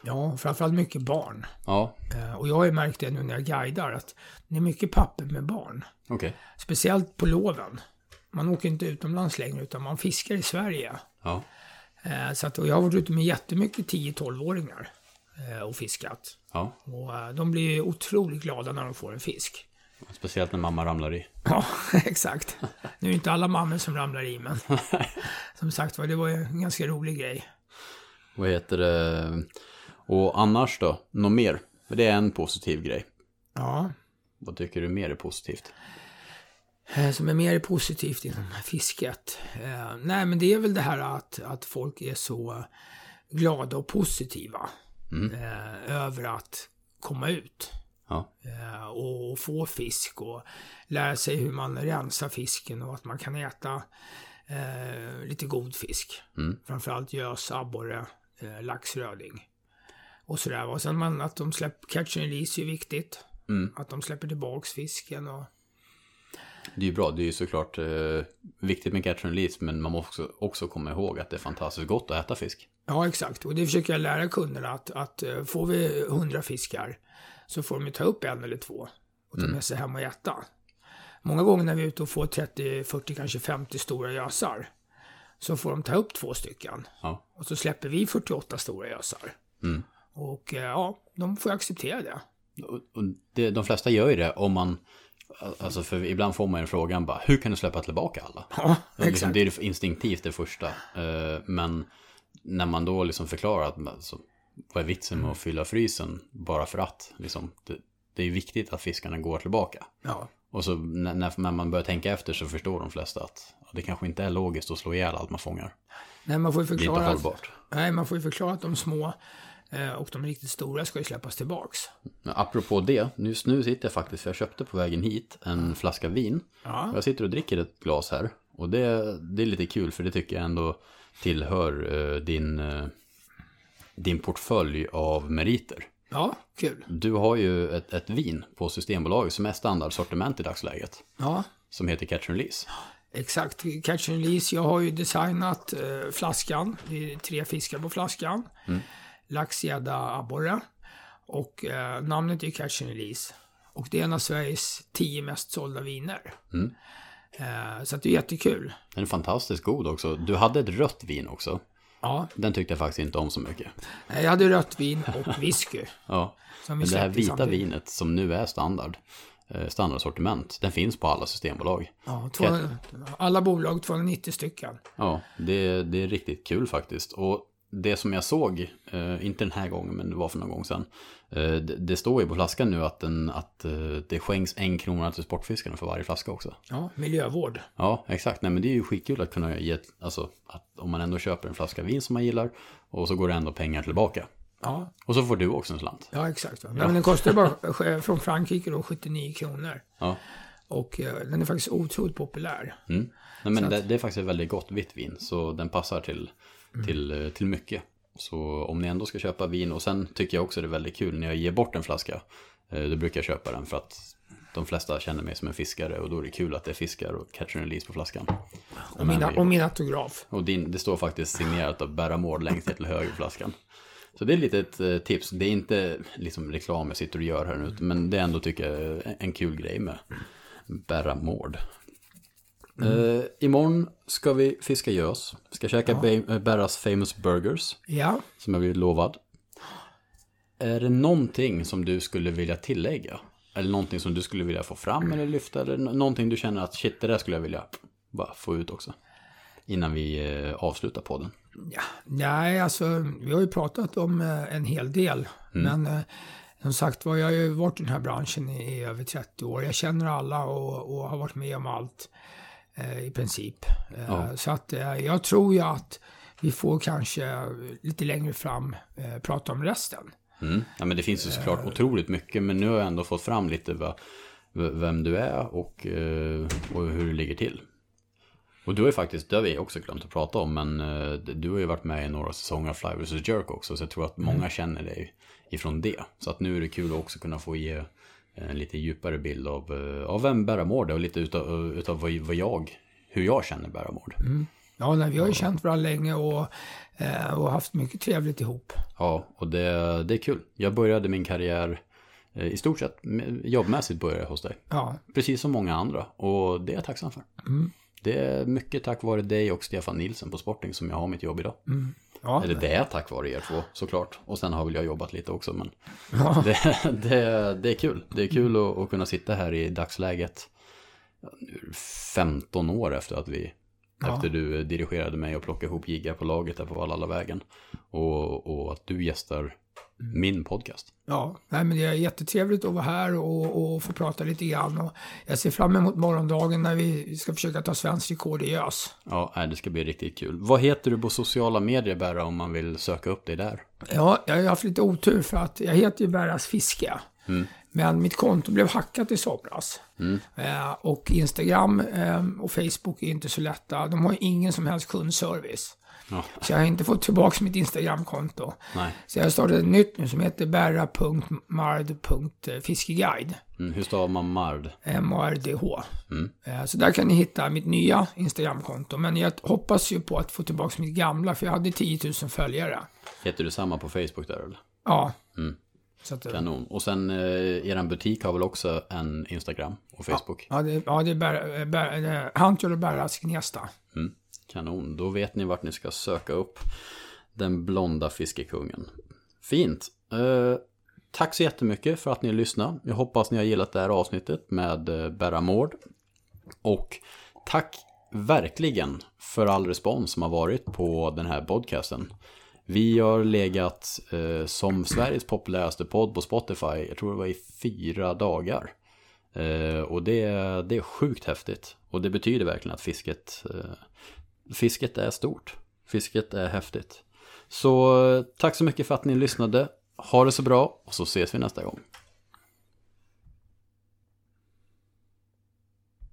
Ja, framförallt mycket barn. Ja. Eh, och jag har ju märkt det nu när jag guidar, att det är mycket papper med barn. Okay. Speciellt på loven. Man åker inte utomlands längre, utan man fiskar i Sverige. Ja. Eh, så att, och jag har varit ute med jättemycket 10-12-åringar eh, och fiskat. Ja. Och de blir otroligt glada när de får en fisk. Speciellt när mamma ramlar i. Ja, exakt. Nu är det inte alla mammor som ramlar i, men som sagt var, det var ju en ganska rolig grej. Vad heter det? Och annars då? Något mer? För det är en positiv grej. Ja. Vad tycker du mer är positivt? Eh, som är mer positivt inom fisket. Eh, nej, men det är väl det här att, att folk är så glada och positiva mm. eh, över att komma ut. Ja. Och få fisk och lära sig hur man rensar fisken och att man kan äta eh, lite god fisk. Mm. Framförallt gös, abborre, eh, lax, röding. Och sådär. Och sen man, att de släpper, catch and release är ju viktigt. Mm. Att de släpper tillbaks fisken och det är ju bra, det är ju såklart eh, viktigt med catch and release, men man måste också, också komma ihåg att det är fantastiskt gott att äta fisk. Ja, exakt. Och det försöker jag lära kunderna att, att eh, får vi hundra fiskar så får de ta upp en eller två och ta mm. med sig hem och äta. Många gånger när vi är ute och får 30, 40, kanske 50 stora gösar så får de ta upp två stycken. Ja. Och så släpper vi 48 stora gösar. Mm. Och eh, ja, de får acceptera det. Och, det, de flesta gör ju det om man Alltså för ibland får man ju frågan bara, hur kan du släppa tillbaka alla? Ja. Liksom, det är instinktivt det första. Eh, men när man då liksom förklarar att, alltså, vad är vitsen med att fylla frysen bara för att? Liksom, det, det är viktigt att fiskarna går tillbaka. Ja. Och så när, när man börjar tänka efter så förstår de flesta att det kanske inte är logiskt att slå ihjäl allt man fångar. Nej, man får ju förklara, att, nej, man får ju förklara att de små och de riktigt stora ska ju släppas tillbaks. Apropå det, just nu sitter jag faktiskt, för jag köpte på vägen hit en flaska vin. Ja. Jag sitter och dricker ett glas här. Och det, det är lite kul för det tycker jag ändå tillhör eh, din, eh, din portfölj av meriter. Ja, kul. Du har ju ett, ett vin på Systembolaget som är standardsortiment i dagsläget. Ja, Som heter Catch and Release. exakt. Catch and release. Jag har ju designat eh, flaskan. Det är tre fiskar på flaskan. Lax, gädda, abborre. Och eh, namnet är Catch and release. Och det är en av Sveriges tio mest sålda viner. Eh, så det är jättekul. Den är fantastiskt god också. Du hade ett rött vin också. Ja, Den tyckte jag faktiskt inte om så mycket. eh, jag hade rött vin och whisky. Ja. Men det här vita samtidigt. vinet som nu är standard, eh, standardsortiment, den finns på alla systembolag. Ja, två, alla bolag, 290 stycken. Ja, det, det är riktigt kul faktiskt. Och det som jag såg, eh, inte den här gången men det var för någon gång sedan. Eh, det, står ju på flaskan nu att, den, att eh, det skänks en krona till Sportfiskarna för varje flaska också. Ja, miljövård. Ja, exakt. Nej men det är ju skitkul att kunna ge, alltså att om man ändå köper en flaska vin som man gillar och så går det ändå pengar tillbaka. Ja, Och så får du också en slant. ja exakt. Va? Men den kostar bara från Frankrike då 79 kronor. Ja. Och den är faktiskt otroligt populär. Mm. Nej, men det, det är faktiskt ett väldigt gott vitt vin, så den passar till, till, eh, till mycket. Så om ni ändå ska köpa vin, och sen tycker jag också det är väldigt kul när jag ger bort en flaska, eh, då brukar jag köpa den för att de flesta känner mig som en fiskare och då är det kul att det är fiskar och catch and release på flaskan. Och min, och min autograf. Och din, det står faktiskt signerat av Berra Mård längst ner till höger på flaskan. Så det är lite ett eh, tips. Det är inte liksom reklam jag sitter och gör här nu, men det är ändå tycker jag en kul grej med Berra Mård. Eh, imorgon ska vi fiska gös. Ska käka Be- eh, Berras famous burgers, Ja, som jag blivit lovad. Är det någonting som du skulle vilja tillägga? Eller någonting som du skulle vilja få fram eller lyfta? Eller nå- någonting du känner att shit, det där skulle jag vilja bara få ut också? Innan vi eh, avslutar podden. ja. Nej, alltså vi har ju pratat om en hel del. Men eh, som sagt var, jag har ju varit i den här branschen i, över 30 år. Jag känner alla och, och har varit med om allt i princip. Eh, Ja. Så att eh, jag tror ju att vi får kanske lite längre fram eh, prata om resten. Mm. Ja, men det finns ju såklart otroligt mycket, men nu har jag ändå fått fram lite va, vem du är och, eh, och hur det ligger till. Och du har ju faktiskt, det har vi också glömt att prata om, men eh, du har ju varit med i några säsonger av Fly vs Jerk också, så jag tror att många känner dig ifrån det. Så att nu är det kul att också kunna få ge en lite djupare bild av, eh, av vem Berra Mård är och lite utav, utav vad, vad jag, hur jag känner Berra Mård. Ja, nej, vi har ju känt varandra länge och, eh, och haft mycket trevligt ihop. Ja, och det, det är kul. Jag började min karriär eh, i stort sett jobbmässigt började jag hos dig. Ja, Precis som många andra. Och det är jag tacksam för. Det är mycket tack vare dig och Stefan Nilsen på Sporting som jag har mitt jobb idag. Ja. Eller det är tack vare er två såklart. Och sen har väl jag jobbat lite också. Men ja. det, det, det är kul. Det är kul att, att kunna sitta här i dagsläget. ja, nu 15 år efter att vi Ja. Efter du dirigerade mig och plockade ihop jiggar på laget där på Valhalla-vägen. Och, och att du gästar min podcast. Ja, nej, men det är jättetrevligt att vara här och, och få prata lite grann. Och jag ser fram emot morgondagen när vi ska försöka ta svensk rekord i ös. Ja, nej, det ska bli riktigt kul. Vad heter du på sociala medier, Berra, om man vill söka upp dig där? Ja, jag har haft lite otur för att jag heter ju Berras Fiske. Men mitt konto blev hackat i somras. Eh, och Instagram eh, och Facebook är inte så lätta. De har ingen som helst kundservice. Ja, Så jag har inte fått tillbaka mitt Instagramkonto. nej. Så jag har startat ett nytt nu som heter berra.mard.fiskeguide. Mm, hur stavar man Mard? M-A-R-D-H. Eh, Så där kan ni hitta mitt nya Instagramkonto. Men jag hoppas ju på att få tillbaka mitt gamla, för jag hade 10 000 följare. Heter du samma på Facebook där eller? Ja. Mm. Att, eh, Kanon. Och sen, eh, eran butik har väl också en Instagram och Facebook? ja, det, ja, det är Ber, eh, Ber, eh, Hantjol och Berras Gnesta. Mm. Kanon. Då vet ni vart ni ska söka upp den blonda fiskekungen. Fint. Eh, tack så jättemycket för att ni lyssnade. Jag hoppas ni har gillat det här avsnittet med eh, Berra Mård. Och tack verkligen för all respons som har varit på den här podcasten. Vi har legat eh, som Sveriges populäraste podd på Spotify, jag tror det var i fyra dagar. Eh, och det, det är sjukt häftigt. Och det betyder verkligen att fisket, eh, fisket är stort. Fisket är häftigt. Så eh, tack så mycket för att ni lyssnade. Ha det så bra och så ses vi nästa gång.